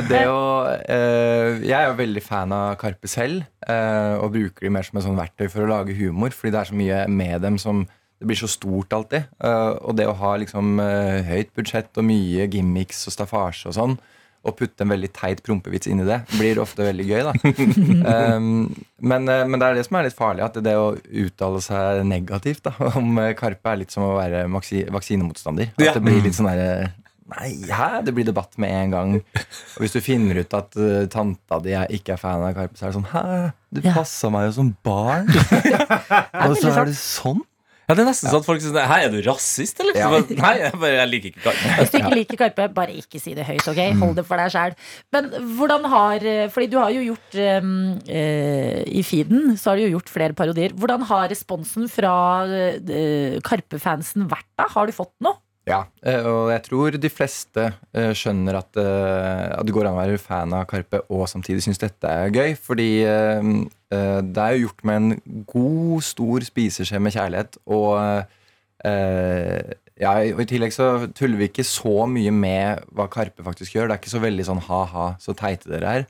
Det, å eh, Jeg er jo veldig fan av Karpe selv, eh, og bruker de mer som et sånn verktøy for å lage humor, fordi det er så mye med dem som det blir så stort alltid. Eh, og det å ha liksom høyt budsjett og mye gimmicks og staffasje og sånn, og putte en veldig teit prompevits inn i det, blir ofte veldig gøy, da. Um, men, eh, men det er det som er litt farlig, at det å uttale seg negativt da, om eh, Karpe er litt som å være vaksinemotstander. At det blir litt sånn derre Nei, hæ? Det blir debatt med en gang. Og hvis du finner ut at uh, tanta di er, ikke er fan av Karpe, så er det sånn Hæ? Du Ja. passa meg jo som barn! og så er det sånn? Ja, det er nesten sånn at folk sier Hei, er du rasist, eller? Ja. Nei, jeg, bare, jeg liker ikke Karpe. Hvis du ikke liker Karpe, bare ikke si det høyt. ok? Hold det for deg sjæl. Men hvordan har Fordi du har jo gjort um, uh, I feeden så har du jo gjort flere parodier. Hvordan har responsen fra uh, Karpe-fansen vært da? Har du fått noe? Ja, eh, og jeg tror de fleste eh, skjønner at, eh, at det går an å være fan av Karpe og samtidig synes dette er gøy. Fordi det er jo gjort med en god, stor spiseskje med kjærlighet. Og ja, og i tillegg så tuller vi ikke så mye med hva Karpe faktisk gjør. Det er ikke så veldig sånn ha-ha, så teite dere er.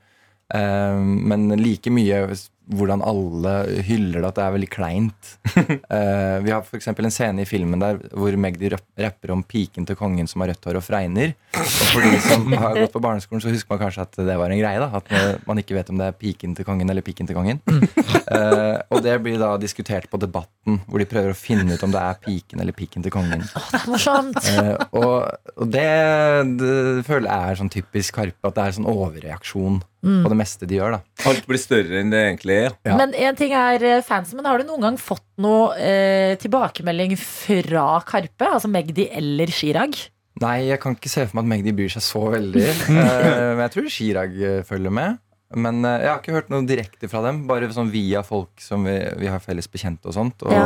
Men like mye hvordan alle hyller det, at det er veldig kleint. uh, vi har f.eks. en scene i filmen der hvor Magdi rapper om piken til kongen som har rødt hår og fregner. Og for de som har gått på barneskolen, så husker man kanskje at det var en greie. da At man- ikke vet om det er piken til kongen eller piken til kongen. Uh, og det blir da diskutert på Debatten, hvor de prøver å finne ut om det er piken eller piken til kongen. Det er morsomt. Eh, og og det, det føler jeg er sånn typisk Karpe, at det er sånn overreaksjon på det meste de gjør. da Alt blir større enn det egentlig er. Ja. Men en ting er eh, fansen, men har du noen gang fått noe eh, tilbakemelding fra Karpe? Altså Magdi eller Chirag? Nei, jeg kan ikke se for meg at Magdi bryr seg så veldig. Eh, men jeg tror Chirag eh, følger med. Men jeg har ikke hørt noe direkte fra dem. Bare sånn via folk som vi, vi har felles bekjente og sånt. Og Ja.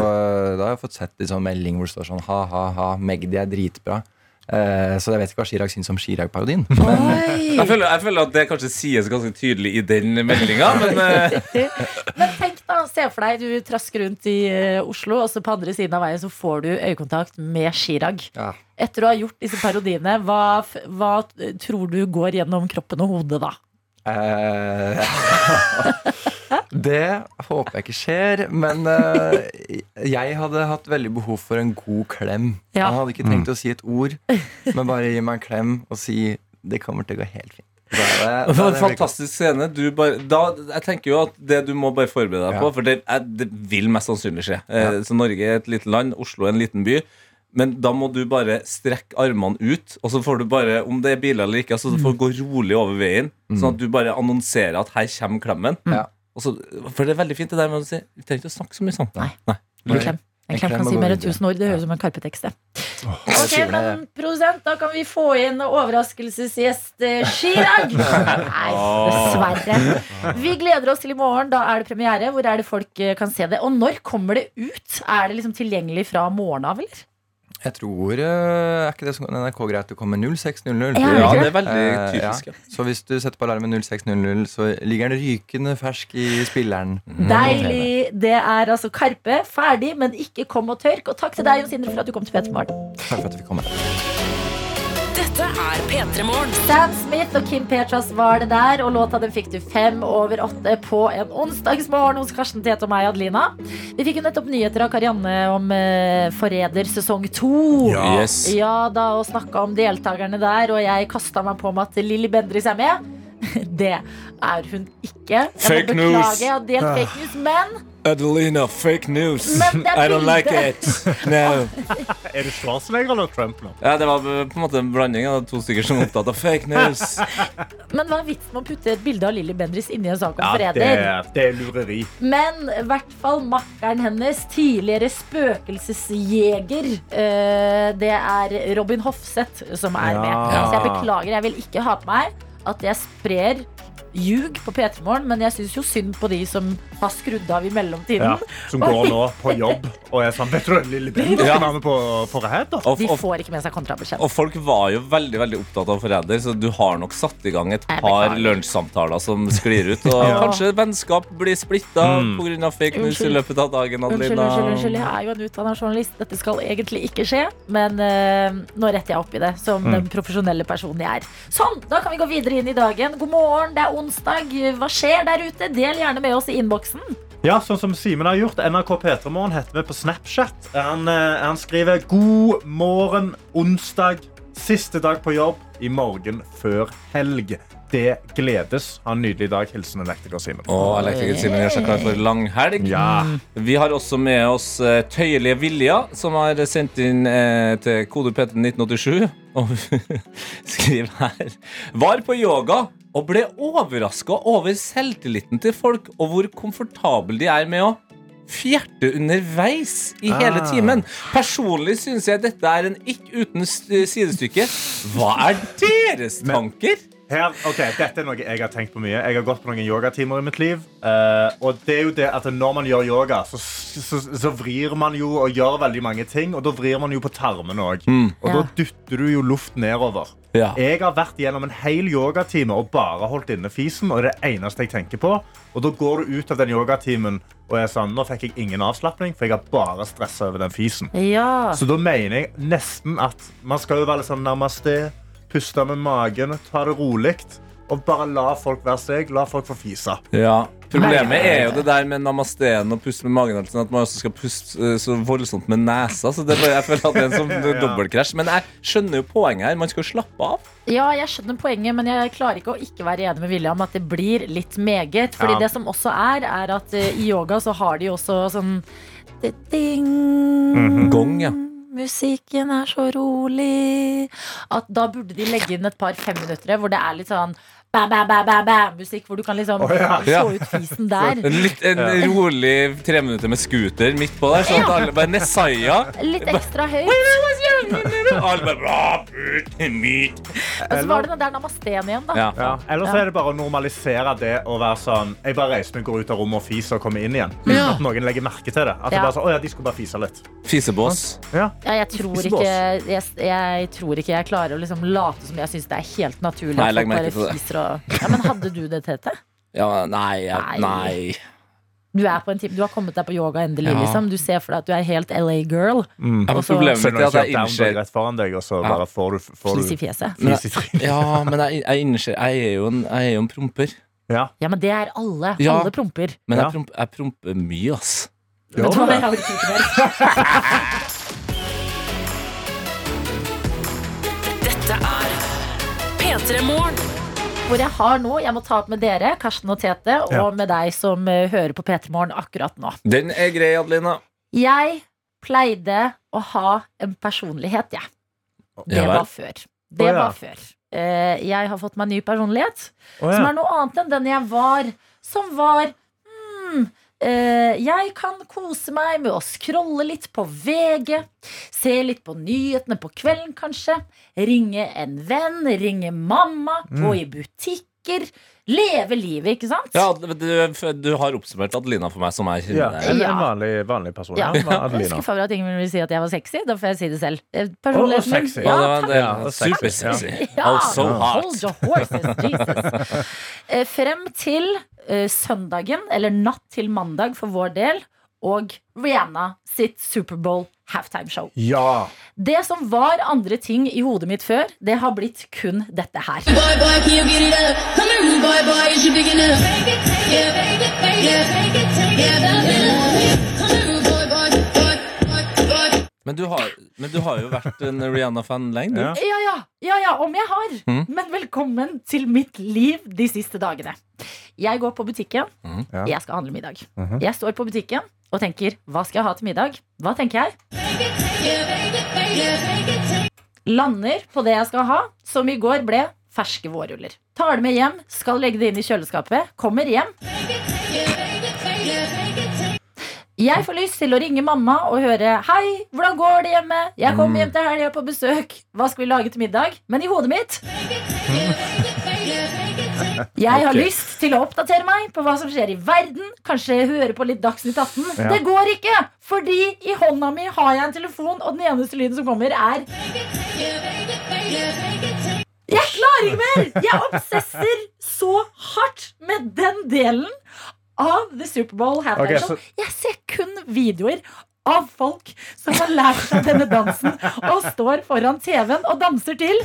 da har jeg fått sett litt sånn melding hvor det står sånn ha-ha-ha, Magdi er dritbra. Eh, så jeg vet ikke hva Chirag syns om Chirag-parodien. Jeg føler, jeg føler at det kanskje sies ganske tydelig i den meldinga, men eh, Men tenk da Se for deg du trasker rundt i eh, Oslo, og så på andre siden av veien så får du øyekontakt med Chirag. Ja. Etter å ha gjort disse parodiene, hva, f- hva tror du går gjennom kroppen og hodet da? Eh, det håper jeg ikke skjer, men uh, jeg hadde hatt veldig behov for en god klem. Ja. Han hadde ikke trengt å si et ord, men bare gi meg en klem og si det kommer til å gå helt fint. Det- er Det var det en fantastisk scene. Du bare, da, jeg tenker jo at det du må bare forberede deg Ja. på, for det, er, det vil mest sannsynlig skje. Ja. Så Norge er et lite land, Oslo er en liten by. Men da må du bare strekke armene ut, og så får du bare, om det er biler eller ikke, altså, så får du gå rolig over veien. Sånn at du bare annonserer at her kommer klemmen. Ja. Og så, for det er veldig fint det der med å si Vi trenger ikke å snakke så mye sånn. Nei. En klem. En En klem kan si mer enn tusen ord. Det høres ut som en Karpe-tekst. Oh, Ok, men Produsent, da kan vi få inn overraskelsesgjest eh, Chirag. Nei, dessverre. Vi gleder oss til i morgen. Da er det premiere. Hvor er det folk eh, kan se det? Og når kommer det ut? Er det liksom tilgjengelig fra morgenen av, eller? Jeg tror eh, Er ikke det som NRK greit å komme 06.00? Ja, Ja, det er veldig Eh, typisk. ja. Så hvis du setter på alarmen 06.00, så ligger den rykende fersk i spilleren. Deilig. Det er altså Karpe. Ferdig, men ikke kom og tørk. Og takk til deg, Jon Sindre, for at du kom til P3 Morgen. Takk for at du fikk komme. Dette er P3 Morgen. Sam Smith og Kim Petras var det der, og låta den fikk du fem over åtte på en onsdagsmorgen hos Karsten Tete og meg, Adelina. Vi fikk jo nettopp nyheter av Karianne om eh, Forræder sesong to. Ja. Yes. Ja da, og snakka om deltakerne der, og jeg kasta meg på med at Lilly Bendriss er med. Det er hun ikke. Jeg må Fake news. beklage, jeg har delt fake news, men Adelina, fake news. Men det I don't like it. No. Er det Schwarzenegger eller Trump nå? Ja, det var på en måte en blanding av to stykker som er opptatt av fake news. Men hva er vitsen med å putte et bilde av Lilly Bendriss inni en sak om Ja, det, Forræder? er- det er lureri. Men i hvert fall makkeren hennes, tidligere spøkelsesjeger, eh, det er Robin Hofseth som er Ja. med. Så jeg beklager, jeg vil ikke ha på meg at jeg sprer ljug på P3 Morgen, men jeg syns jo synd på de som har skrudd av i mellomtiden. Ja, som går nå på jobb og er sånn Vet du Lille Ben, Ja. være med på Forræder? De får ikke med seg kontrabeskjed. og folk var jo veldig veldig opptatt av Forræder, så du har nok satt i gang et par lunsjsamtaler som sklir ut. Og Ja. kanskje vennskap blir splitta Mm. pga. fake news i løpet av dagen. Unnskyld, Adelina. unnskyld, unnskyld, jeg er jo en utdanna journalist. Dette skal egentlig ikke skje. Men uh, nå retter jeg opp i det, som den profesjonelle personen jeg er. Sånn, da kan vi gå videre inn i dagen. God morgen, det er onsdag. Hva skjer der ute? Del gjerne med oss i innboksen. Ja, sånn som Simen har gjort. NRK P3morgen heter vi på Snapchat. Han, eh, han skriver 'God morgen, onsdag. Siste dag på jobb. I morgen før helg'. Det gledes. Ha en nydelig dag. Hilsen elektriker Simen. Og elektriker Simen gjør seg klar for lang helg. Ja. Vi har også med oss eh, Tøyelige Vilja, som har sendt inn eh, til kode PT1987. Og skriver her Var på yoga og ble overraska over selvtilliten til folk, og hvor komfortable de er med å fjerte underveis i hele Ah. timen. Personlig syns jeg dette er en ikke uten sidestykke. Hva er deres tanker? Her, ok, Dette er noe jeg har tenkt på mye. Jeg har gått på noen yogatimer i mitt liv. Uh, og det er jo det at Når man gjør yoga, så, så, så vrir man jo og gjør veldig mange ting. Og da vrir man jo på tarmene òg. Og Ja. da dytter du jo luft nedover. Ja. Jeg har vært gjennom en hel yogatime og bare holdt inne fisen. Og det er det eneste jeg tenker på. Og da går du ut av den yogatimen og er sånn Nå fikk jeg ingen avslapning, for jeg har bare stressa over den fisen. Ja. Så da mener jeg nesten at man skal jo være litt sånn namaste, puste med magen, ta det rolig. Og bare la folk være seg. La folk få fise. Ja, Problemet er jo det der med namasteen og puste med magen. altså, At man også skal puste eh, så voldsomt med nesa. Så det er bare, jeg føler at det er en sånn dobbeltkrasj. Men jeg skjønner jo poenget her. Man skal jo slappe av. Ja, jeg skjønner poenget, men jeg klarer ikke å ikke være enig med William at det blir litt meget. Fordi Ja. det som også er, er at eh, i yoga så har de også sånn ding, Mhm. Gong, ja. Musikken er så rolig. At da burde de legge inn et par femminuttere hvor det er litt sånn bæ, bæ, bæ, bæ, bæ, musikk, hvor du kan liksom oh, ja. se ut fisen der. En, litt, en rolig tre minutter med scooter midt på der. Sånn at alle bare Nesaya. Litt ekstra høyt. Alle bare bra, put, meat. Og så var det den der namasteen igjen, da. Ja. Ja. Eller så er det bare å normalisere det å være sånn Jeg bare reiser meg, går ut av rommet og fiser og kommer inn igjen. Uten at noen legger merke til det. At det bare sånn, å ja, de skulle bare fise litt. Fisebås. Ja. Ja, jeg, tror Ikke jeg, jeg tror ikke jeg klarer å liksom late som jeg syns det er helt naturlig Nei, legg folk merke til det. Ja, Men hadde du det, Tete? Ja, nei, jeg, Nei. Du, er på en time, du har kommet deg på yoga endelig, Ja. liksom. Du ser for deg at du er helt LA girl. Mm. Ja, Og så- problemet Så mitt er at jeg innser rett foran deg, og så Ja. bare får du, får Flis i du fjeset. Men flis i trynet. Ja, men jeg, jeg innser Jeg er jo en, jeg er jo en promper. Ja. Ja, men det er alle. Ja. Alle promper. Men Ja. jeg, promp, jeg promper mye, ass. Vet du hva, jeg orker ikke mer. Dette er P3 Morgen. Hvor jeg har nå, jeg må ta opp med dere, Karsten og Tete, og Ja. med deg som eh, hører på P3 Morgen akkurat nå. Den er grei, Adelina. Jeg pleide å ha en personlighet, jeg. Det Ja vel. var før. Det oh, ja. var før. Eh, Jeg har fått meg en ny personlighet, Å, som er noe annet enn den jeg var. Som var hmm, Jeg kan kose meg med å scrolle litt på VG. Se litt på nyhetene på kvelden, kanskje. Ringe en venn, ringe mamma. Gå i butikker. Leve livet, ikke sant? Ja, du, du har oppsummert Adelina for meg, som er Ja, en. Ja. en vanlig, vanlig person. Ja. Jeg husker skuffa at ingen vil si at jeg var sexy. Da får jeg si det selv. Eh, Personligheten min. sexy. Ja, Ja, det var, det er er supersexy. Ja, Also hot. hold your horses, Jesus. Eh, Frem til uh, søndagen, eller natt til mandag for vår del, og Rihanna sitt Superbowl halftime-show. Ja. Det som var andre ting i hodet mitt før, det har blitt kun dette her. Boy, boy. Men du, har, men du har jo vært en Rihanna-fan lenge, du. Ja. Ja, ja, ja, ja, om jeg har. Mm. Men velkommen til mitt liv de siste dagene. Jeg går på butikken. Mm. Jeg skal handle middag. Mhm. Jeg står på butikken og tenker hva skal jeg ha til middag? Hva tenker jeg? Lander på det jeg skal ha, som i går ble ferske vårruller. Tar det med hjem, skal legge det inn i kjøleskapet. Kommer hjem. Jeg får lyst til å ringe mamma og høre Hei, hvordan går det hjemme? Jeg kommer hjem til helga på besøk. Hva skal vi lage til middag? Men i hodet mitt Jeg har lyst til å oppdatere meg på hva som skjer i verden. Kanskje høre på litt Dagsnytt 18. Ja. Det går ikke! Fordi i hånda mi har jeg en telefon, og den eneste lyden som kommer, er Jeg klarer ikke mer! Jeg obsesser så hardt med den delen av The Superbowl halftime Ok, show. så- Jeg ser kun videoer av folk som har lært seg denne dansen og står foran TV-en og danser til.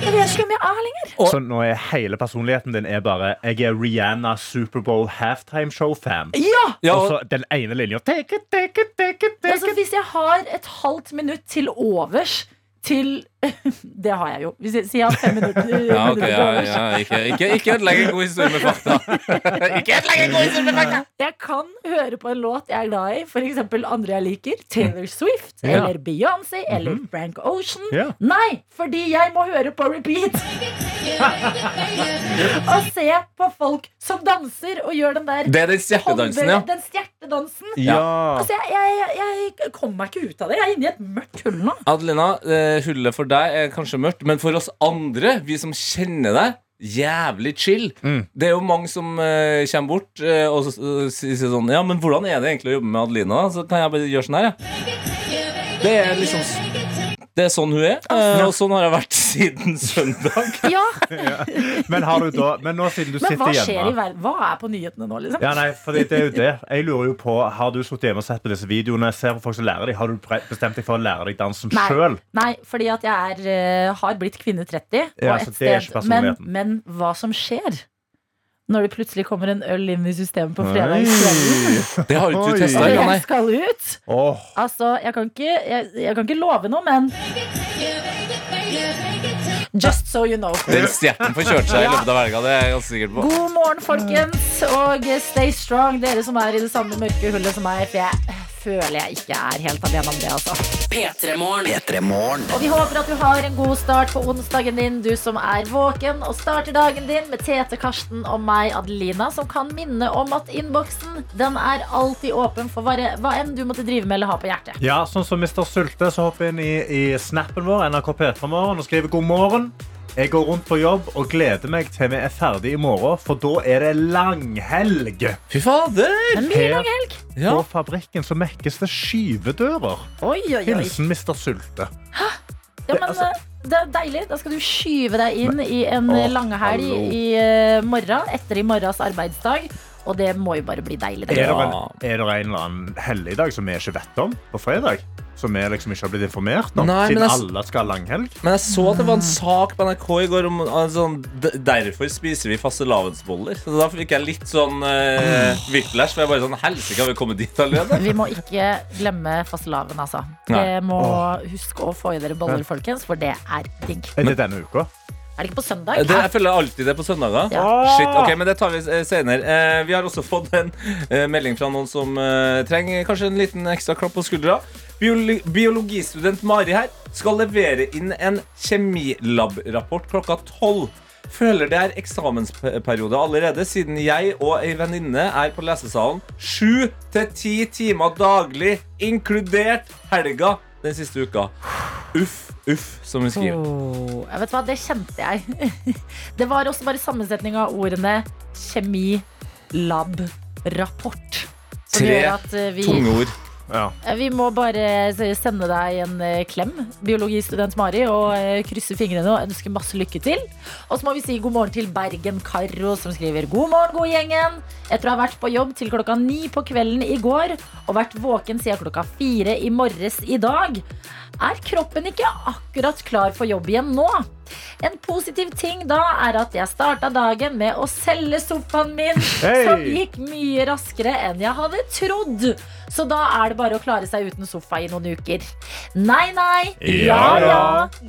Jeg vet ikke hvem jeg er lenger. Så nå er hele personligheten din er bare Jeg er Rihanna Superbowl halftime show-fan. Ja! Ja, Og og, så den ene linja take it, take it, take it, take Altså, hvis jeg har et halvt minutt til overs til Det har jeg jo. Hvis jeg sier fem minutter, ja, ok, ja, ja, ikke, ikke, ikke ødelegg en god historie med fakta. ikke ødelegg en god historie med fakta! Jeg kan høre på en låt jeg er glad i, f.eks. andre jeg liker. Taylor Swift Ja. eller Beyoncé eller Frank Ocean. Ja. Nei, fordi jeg må høre på repeat. og se på folk som danser og gjør den der Det er den stjertedansen, ja. Den stjertedansen. Ja. Altså, jeg, jeg, jeg, kommer meg ikke ut av det. Jeg er inne i et mørkt hull nå. Adelina, eh, hullet for deg er kanskje mørkt, men for oss andre, vi som kjenner deg, jævlig chill. Mm. Det er jo mange som uh, kommer bort uh, og sier sånn Ja, men hvordan er det egentlig å jobbe med Adelina? Så kan jeg bare gjøre sånn her, ja. Det er liksom Det er sånn hun er, eh, og sånn har jeg vært siden søndag. Ja, Men, har du da, men nå siden du Men hva sitter skjer i hjemme verden? Hva er på nyhetene nå, liksom? ja, nei, fordi det er jo det. Jeg lurer jo på, Har du sittet hjemme og sett på disse videoene? Ser på folk som lærer dem Har du bestemt deg for å lære deg dansen sjøl? Nei, fordi at jeg er, eh, har blitt kvinne 30 Ja, og et sted. Men, men hva som skjer når det plutselig kommer en øl inn i systemet på fredagskvelden, Det har ikke du testa, engang, jeg? skal ut Oh. Altså, jeg kan ikke, jeg, jeg kan ikke love noe, men Just so you know. Den stjerten får kjørt seg i løpet av helga, det er jeg ganske sikker på. God morgen, folkens, og stay strong, dere som er i det samme mørke hullet som meg. For jeg føler jeg ikke er helt alene om det, altså. P3 Morgen. P3 Morgen. Og vi håper at du har en god start på onsdagen din, du som er våken, og starter dagen din med Tete Karsten og meg, Adelina, som kan minne om at innboksen den er alltid åpen for hva, hva enn du måtte drive med eller ha på hjertet. Ja, sånn som Mr. Sulte, så hopper inn i, i snappen vår NRK P3 Morgen og skriver god morgen. Jeg går rundt på jobb og gleder meg til vi er ferdig i morgen, for da er det langhelg. Fy fader! Her. Ja. På fabrikken så mekkes det skyvedører. Oi, oi, oi. Hilsen Mr. Sulte. Ja, men altså- eh, det er deilig. Da skal du skyve deg inn i en Åh, langhelg hallo. i eh, morgen, etter i morgens arbeidsdag. Og det må jo bare bli deilig. Er Det. det, en, er det en eller annen helligdag som vi ikke vet om på fredag? Som vi liksom ikke har blitt informert om? Nei, siden jeg- alle skal ha langhelg? Men jeg så at det var en sak på NRK i går om ah, sånn, Derfor spiser vi fastelavnsboller. Så da fikk jeg litt sånn uh, whiplash. For jeg bare sånn Helsike, har vi kommet dit allerede? Vi må ikke glemme fastelavn, altså. Vi Det må huske å få i dere boller, folkens, for det er digg. Er det denne uka? Er det ikke på søndag? Det, jeg føler alltid det på søndager. Ja. Shit, ok, men det tar vi eh, senere. Eh, vi har også fått en eh, melding fra noen som eh, trenger kanskje en liten ekstra klapp på skuldra. Bioli biologistudent Mari her skal levere inn en kjemilab-rapport klokka tolv. Føler det er eksamensperiode allerede, siden jeg og ei venninne er på lesesalen sju til ti timer daglig, inkludert helga den siste uka. Uff, uff, som hun skriver. Oh, jeg vet hva, Det kjente jeg. Det var også bare sammensetning av ordene kjemi, lab, rapport. Som Tre gjør at eh, vi, tunge ord. Eh, vi må bare sende deg en eh, klem, biologistudent Mari, og eh, krysse fingrene og ønske masse lykke til. Og så må vi si god morgen til Bergen Karro, som skriver god morgen, god gjengen. Etter å ha vært på jobb til klokka ni på kvelden i går og vært våken siden klokka fire i morges i dag, er kroppen ikke akkurat klar for jobb igjen nå. En positiv ting da er at jeg starta dagen med å selge sofaen min, hey. som gikk mye raskere enn jeg hadde trodd. Så da er det bare å klare seg uten sofa i noen uker. Nei, nei. Ja, Ja.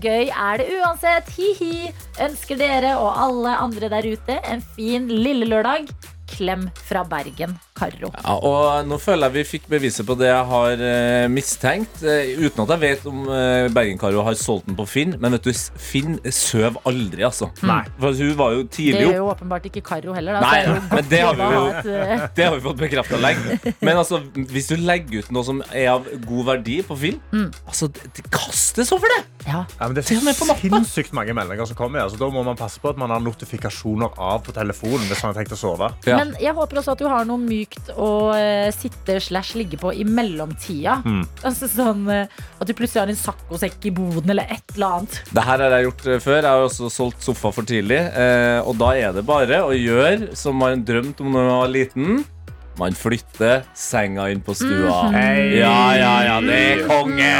Gøy er det uansett. Hi-hi. Ønsker dere og alle andre der ute en fin lille lørdag. Klem fra Bergen, Karro. Ja, og nå føler jeg vi fikk beviset på det jeg har eh, mistenkt. eh, uten at jeg vet om uh, Bergen-Karo har solgt den på Finn. Men vet du, Finn søv aldri, altså. Nei. For hun var jo Det tidlig gjør opp. jo åpenbart ikke Karro heller. Da, Nei, så er men det har vi jo et, eh, Det har vi fått bekrefta lenge. Men altså, hvis du legger ut noe som er av god verdi på Finn, Mm. altså, det, det kastes over det! Ja. men det er sinnssykt mange meldinger som kommer. Altså, da må man passe på at man har notifikasjoner av på telefonen hvis man har tenkt å sove. Men jeg håper også at du har noe mykt å eh, sitte slash ligge på i mellomtida. Mm. Altså sånn eh, At du plutselig har en saccosekk i boden eller et eller annet. Det her har jeg gjort eh, før. Jeg har også solgt sofa for tidlig. Og da er det bare å gjøre som man drømte om da man var liten. Man flytter senga inn på stua. Mhm. Hei. Ja, ja, ja, det er konge!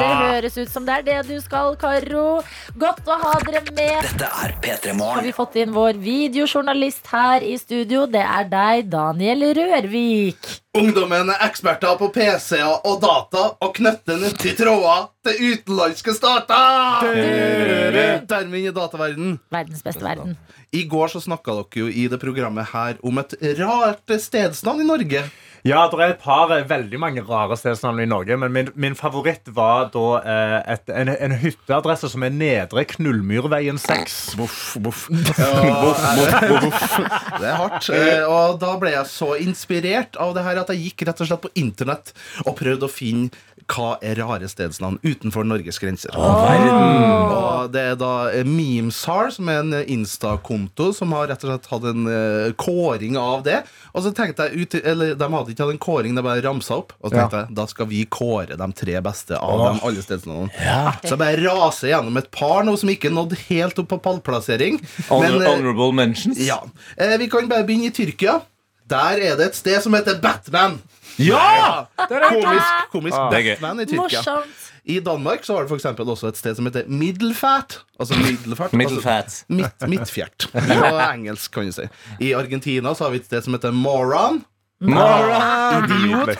Det høres ut som det er det du skal, Karo. Godt å ha dere med. Dette er P3 Har vi fått inn vår videojournalist her i studio. Det er deg, Daniel Rørvik. Ungdommen er eksperter på PC-er og data og knytter nyttige tråder til utenlandske stater! Dermed inn i dataverden. Verdens beste verden. I går så snakka dere jo i det programmet her om et rart stedsnavn i Norge. Ja, det er et par eh, veldig mange rare stedsnavn i Norge, men min, min favoritt var da eh, et, en, en hytteadresse som er Nedre Knullmyrveien 6. Voff, boff. Det er hardt. Eh, Og da ble jeg så inspirert av det her at jeg gikk rett og slett på internett og prøvde å finne hva er rare stedsnavn utenfor Norges grenser. Og det er da eh, Memesar, som er en eh, Insta-konto, som har rett og slett hatt en eh, kåring av det. Og så tenkte jeg ut, eller De hadde ikke hatt en kåring, de bare ramsa opp. Og så tenkte jeg da skal vi kåre de tre beste av Åh. dem alle stedsnavnene. Så jeg bare raser gjennom et par nå som ikke nådde helt opp på pallplassering. Men, eh, honorable mentions. ja. Eh, vi kan bare begynne i Tyrkia. Der er det et sted som heter Batman. Ja! Det er komisk, komisk Ah. Det er gøy. Batman i Tyrkia. Morsomt. I Danmark så har du for eksempel også et sted som heter Middelfat. Altså middelfart. Middelfat. Altså, midt, midtfjert. På engelsk, kan du si. I Argentina så har vi et sted som heter Moron. Moron! Idiot.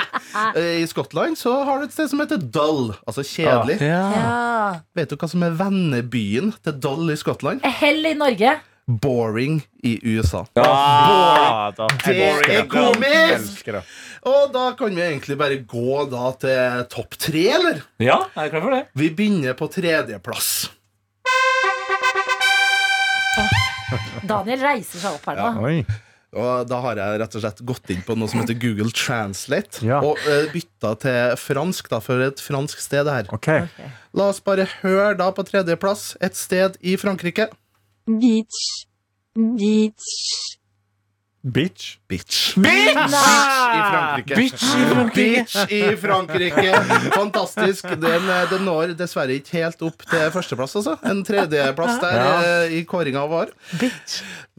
I Skottland så har du et sted som heter Dull. Altså kjedelig. Ja. Vet du hva som er vennebyen til Dull i Skottland? Hell i Norge. Boring i USA. Ja, boring. Det er komisk! Og da kan vi egentlig bare gå da til topp tre, eller? Ja, jeg er klar for det. Vi begynner på tredjeplass. Daniel reiser seg opp her nå. Oi. Og da har jeg rett og slett gått inn på noe som heter Google Translate. Ja. Og uh, bytta til fransk, da, for et fransk sted det her. Okay. La oss bare høre da på tredjeplass et sted i Frankrike. Beach. Beach. Bitch. Bitch. Bitch! i Frankrike. Bitch i Frankrike. Bitch i Frankrike. Fantastisk. Den, eh, den når dessverre ikke helt opp til førsteplass, altså. En tredjeplass der Ja. eh, i kåringa var.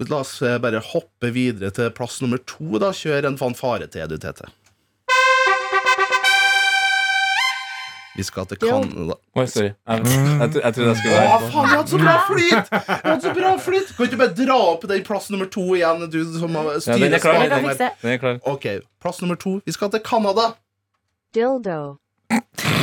La oss eh, bare hoppe videre til plass nummer to. da Kjør en fanfare til, du, Tete. Vi skal til Canada. Oi, sorry. Jeg, jeg, tro- jeg trodde jeg skulle Å, være faen, jeg hadde så bra flyt! Jeg hadde så bra flyt Kan ikke du bare dra opp den plass nummer to igjen? Du som har Ja, den er klar. Den her. er- den er klar. Ok, plass nummer to. Vi skal til Canada. Dildo.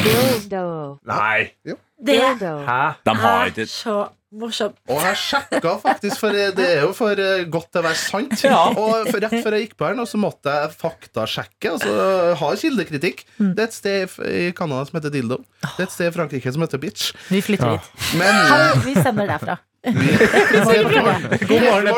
Dildo. Nei. Det Dildo. Hæ? De har ikke så morsomt. Og jeg sjekka faktisk, for det er jo for eh, godt til å være sant. Ja. Og for rett før jeg gikk på her, nå, så måtte jeg faktasjekke. Altså ha kildekritikk. Mm. Det er et sted i Canada som heter Dildo. Det er et sted i Frankrike som heter Bitch. Vi flytter Ja. dit. Men Hallo, vi sender derfra. God morgen.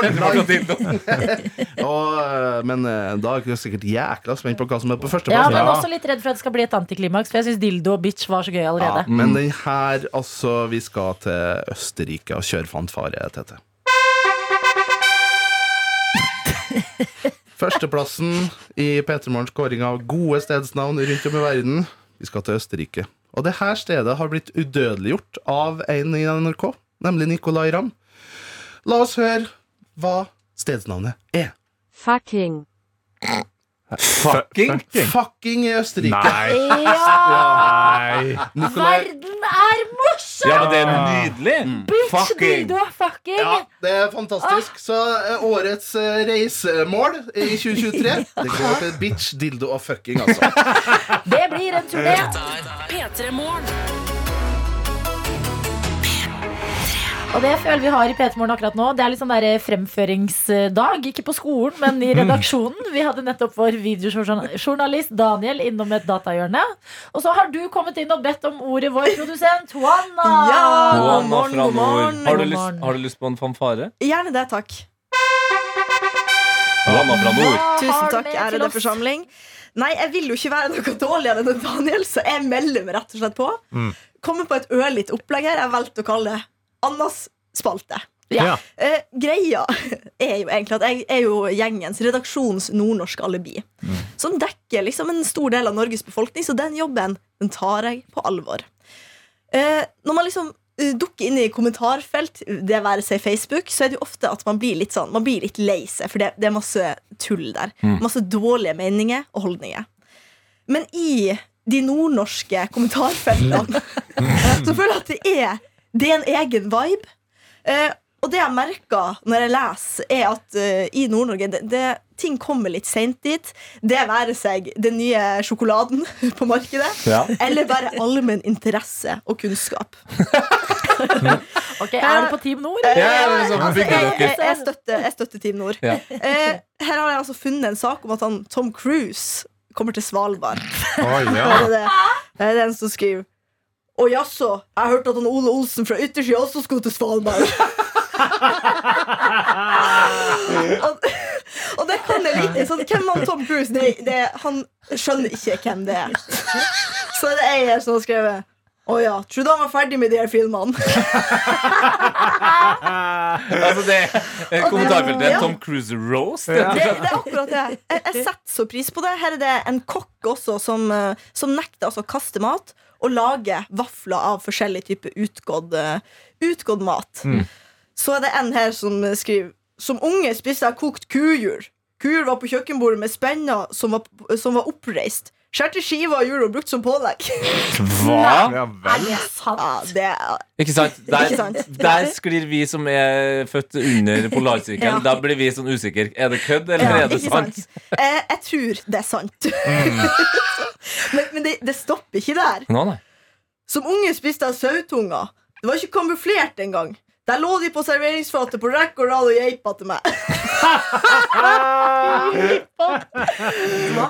Og, eh, men eh, da er jeg sikkert jækla spent på hva som er på Ja, men også litt redd for at det skal bli et antiklimaks, for jeg syns dildo og bitch var så gøy allerede. Ja, men den her, altså Vi skal til Østerrike og kjøre fanfare, Tete. Førsteplassen i P3 Morgens kåring av gode stedsnavn rundt om i verden. Vi skal til Østerrike. Og det her stedet har blitt udødeliggjort av en i NRK, nemlig Nicolay Ramm. La oss høre hva stedsnavnet er. Fucking. Fucking? Fucking i Østerrike. Nei. Nei. Nicolai Verden er morsom! Ja, men det er nydelig. Bitch, Fucking. dildo, fucking! Ja, det er fantastisk. Så eh, årets eh, reisemål i 2023 Det går til bitch, dildo og fucking, altså. Det blir en turné. P3 Morgen. Og det jeg føler vi har i P3 Morgen akkurat nå, det er litt sånn der fremføringsdag. Ikke på skolen, men i redaksjonen. Vi hadde nettopp vår videojournalist Daniel innom et datahjørne. Og så har du kommet inn og bedt om ordet vår produsent Juana. Ja, god Juana morgen, fra god morgen. Har du, lyst, har du lyst på en fanfare? Gjerne det, takk. Juana fra nord. Tusen takk, ærede forsamling. Nei, jeg vil jo ikke være noe dårligere enn Daniel, så jeg melder meg rett og slett på. Mm. Kommer på et ørlite opplegg her. Jeg valgte å kalle det Annas spalte. Ja. Eh, greia er jo egentlig at jeg er jo gjengens redaksjons nordnorske alibi. Som dekker liksom en stor del av Norges befolkning, så den jobben den tar jeg på alvor. Eh, når man liksom eh, dukker inn i kommentarfelt, det være seg Facebook, så er det jo ofte at man blir litt sånn Man blir litt lei seg, for det, det er masse tull der. Mm. Masse dårlige meninger og holdninger. Men i de nordnorske kommentarfeltene så føler jeg at det er, det er en egen vibe. Eh, og det jeg merker når jeg leser, er at eh, i Nord-Norge det, det, ting kommer litt seint dit. Det være seg den nye sjokoladen på markedet, Ja. eller bare allmenn interesse og kunnskap. Ok, Er du på Team Nord? Ja, sånn altså, jeg, jeg, jeg, støtter, jeg støtter Team Nord. Ja. Eh, her har jeg altså funnet en sak om at han, Tom Cruise kommer til Svalbard. Oh, ja. det, er det, det er den som skriver Å jaså, jeg hørte at han Ole Olsen fra Yttersida også skulle til Svalbard. og, og det kan jeg like. Sånn, hvem er Tom Cruise? Det, det, han skjønner ikke hvem det er. Så det er jeg som har skrevet å ja, trodde han var ferdig med de her filmene. Altså, det kommentarfeltet er Ja. Tom Cruise roast. Det, det, det er akkurat det. Jeg, jeg setter så pris på det. Her er det en kokk også som, eh, som nekter altså å kaste mat og lage vafler av forskjellig type utgått, eh, utgått mat. Mm. Så er det en her som skriver Som unge spiste jeg kokt kujur. Kujur var på kjøkkenbordet med spenner som var, som var oppreist. Skjærte skiver av jul og brukt som pålegg. Hva? Ja, Er det sant? Ja, det er, Ikke sant? Der, Ikke sant? der sklir vi som er født under polarsirkelen. Ja. Da blir vi sånn usikre. Er det kødd, eller Ja, er det sant? sant? Eh, jeg tror det er sant. men men det, det stopper ikke der. Nå, nei. Som unge spiste jeg sautunger. Det var ikke kamuflert engang. Der lå de på serveringsfatet på rekke og rad og geipa til meg.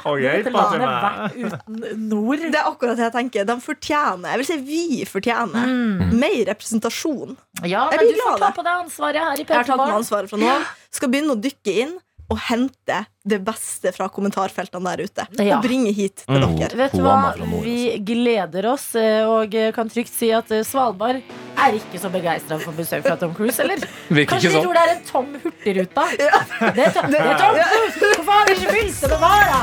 Og geipa til meg. uten nord. Det er akkurat det jeg tenker. De fortjener Jeg vil si vi fortjener mer representasjon. Ja, men du får ta på deg ansvaret her i Jeg har tatt med ansvaret fra nå. Skal begynne å dykke inn og hente det beste fra kommentarfeltene der ute. Ja. Og bringe hit til dere. Vet du hva? Vi gleder oss eh, og kan trygt si at eh, Svalbard er ikke så begeistra for besøk fra Tom Cruise, eller? Virker Kanskje de sånn. tror det er en tom hurtigruta? Det er Tom, det er Tom Cruise! Hvorfor har vi ikke fylt det med da?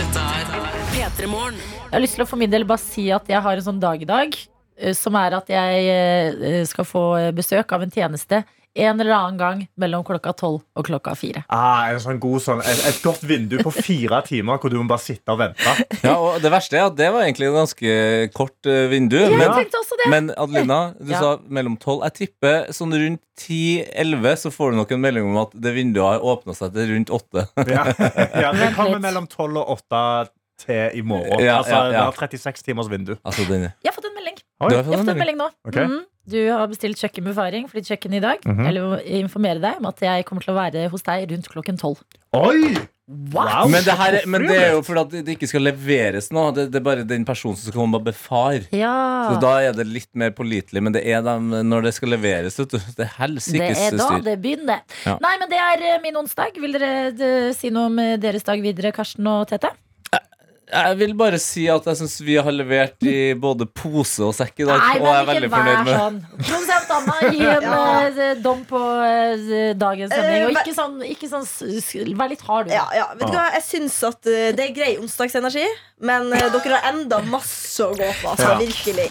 Dette er P3 Morgen. Jeg har lyst til å for min del bare si at jeg har en sånn dag i dag, eh, som er at jeg skal få besøk av en tjeneste en eller annen gang mellom klokka tolv og klokka fire. Ah, en sånn god sånn, et, et godt vindu på fire timer hvor du må bare sitte og vente. Ja, og Det verste er at det var egentlig et ganske kort uh, vindu. Jeg men, tenkte også det. men Adelina, du Ja. sa mellom tolv. Jeg tipper sånn rundt 10-11 så får du nok en melding om at det vinduet har åpna seg til rundt åtte. Ja, ja Det kommer mellom 12 og 8 til i morgen. Ja, altså, ja, ja. Det er 36 timers vindu. Altså, den, Jeg har fått en melding. Oi. Jeg har fått en melding nå. Ok. Mhm. Du har bestilt kjøkkenbefaring for ditt kjøkken i dag. Mm Jeg vil informere deg om at jeg kommer til å være hos deg rundt klokken tolv. Oi! What? Men, det her, er- men det er jo fordi det ikke skal leveres nå. Det, det er bare den personen som skal komme og befare. Ja. Så da er det litt mer pålitelig. Men det er dem når det skal leveres. Vet du. Det er Det er da det begynner. Ja. Nei, men det er eh, min onsdag. Vil dere de, si noe om eh, deres dag videre, Karsten og Tete? Jeg vil bare si at jeg syns vi har levert i både pose og sekk i dag. Nei, og jeg er veldig fornøyd med sånn. Produsent Anna, gi en Ja. eh, dom på eh, dagens sending. Eh, Og ikke sånn, ikke sånn Vær litt hard, du. Ja, ja, vet du hva? Jeg syns at eh, det er grei onsdagsenergi, men eh, dere har enda masse å gå på. Altså, Ja. Virkelig.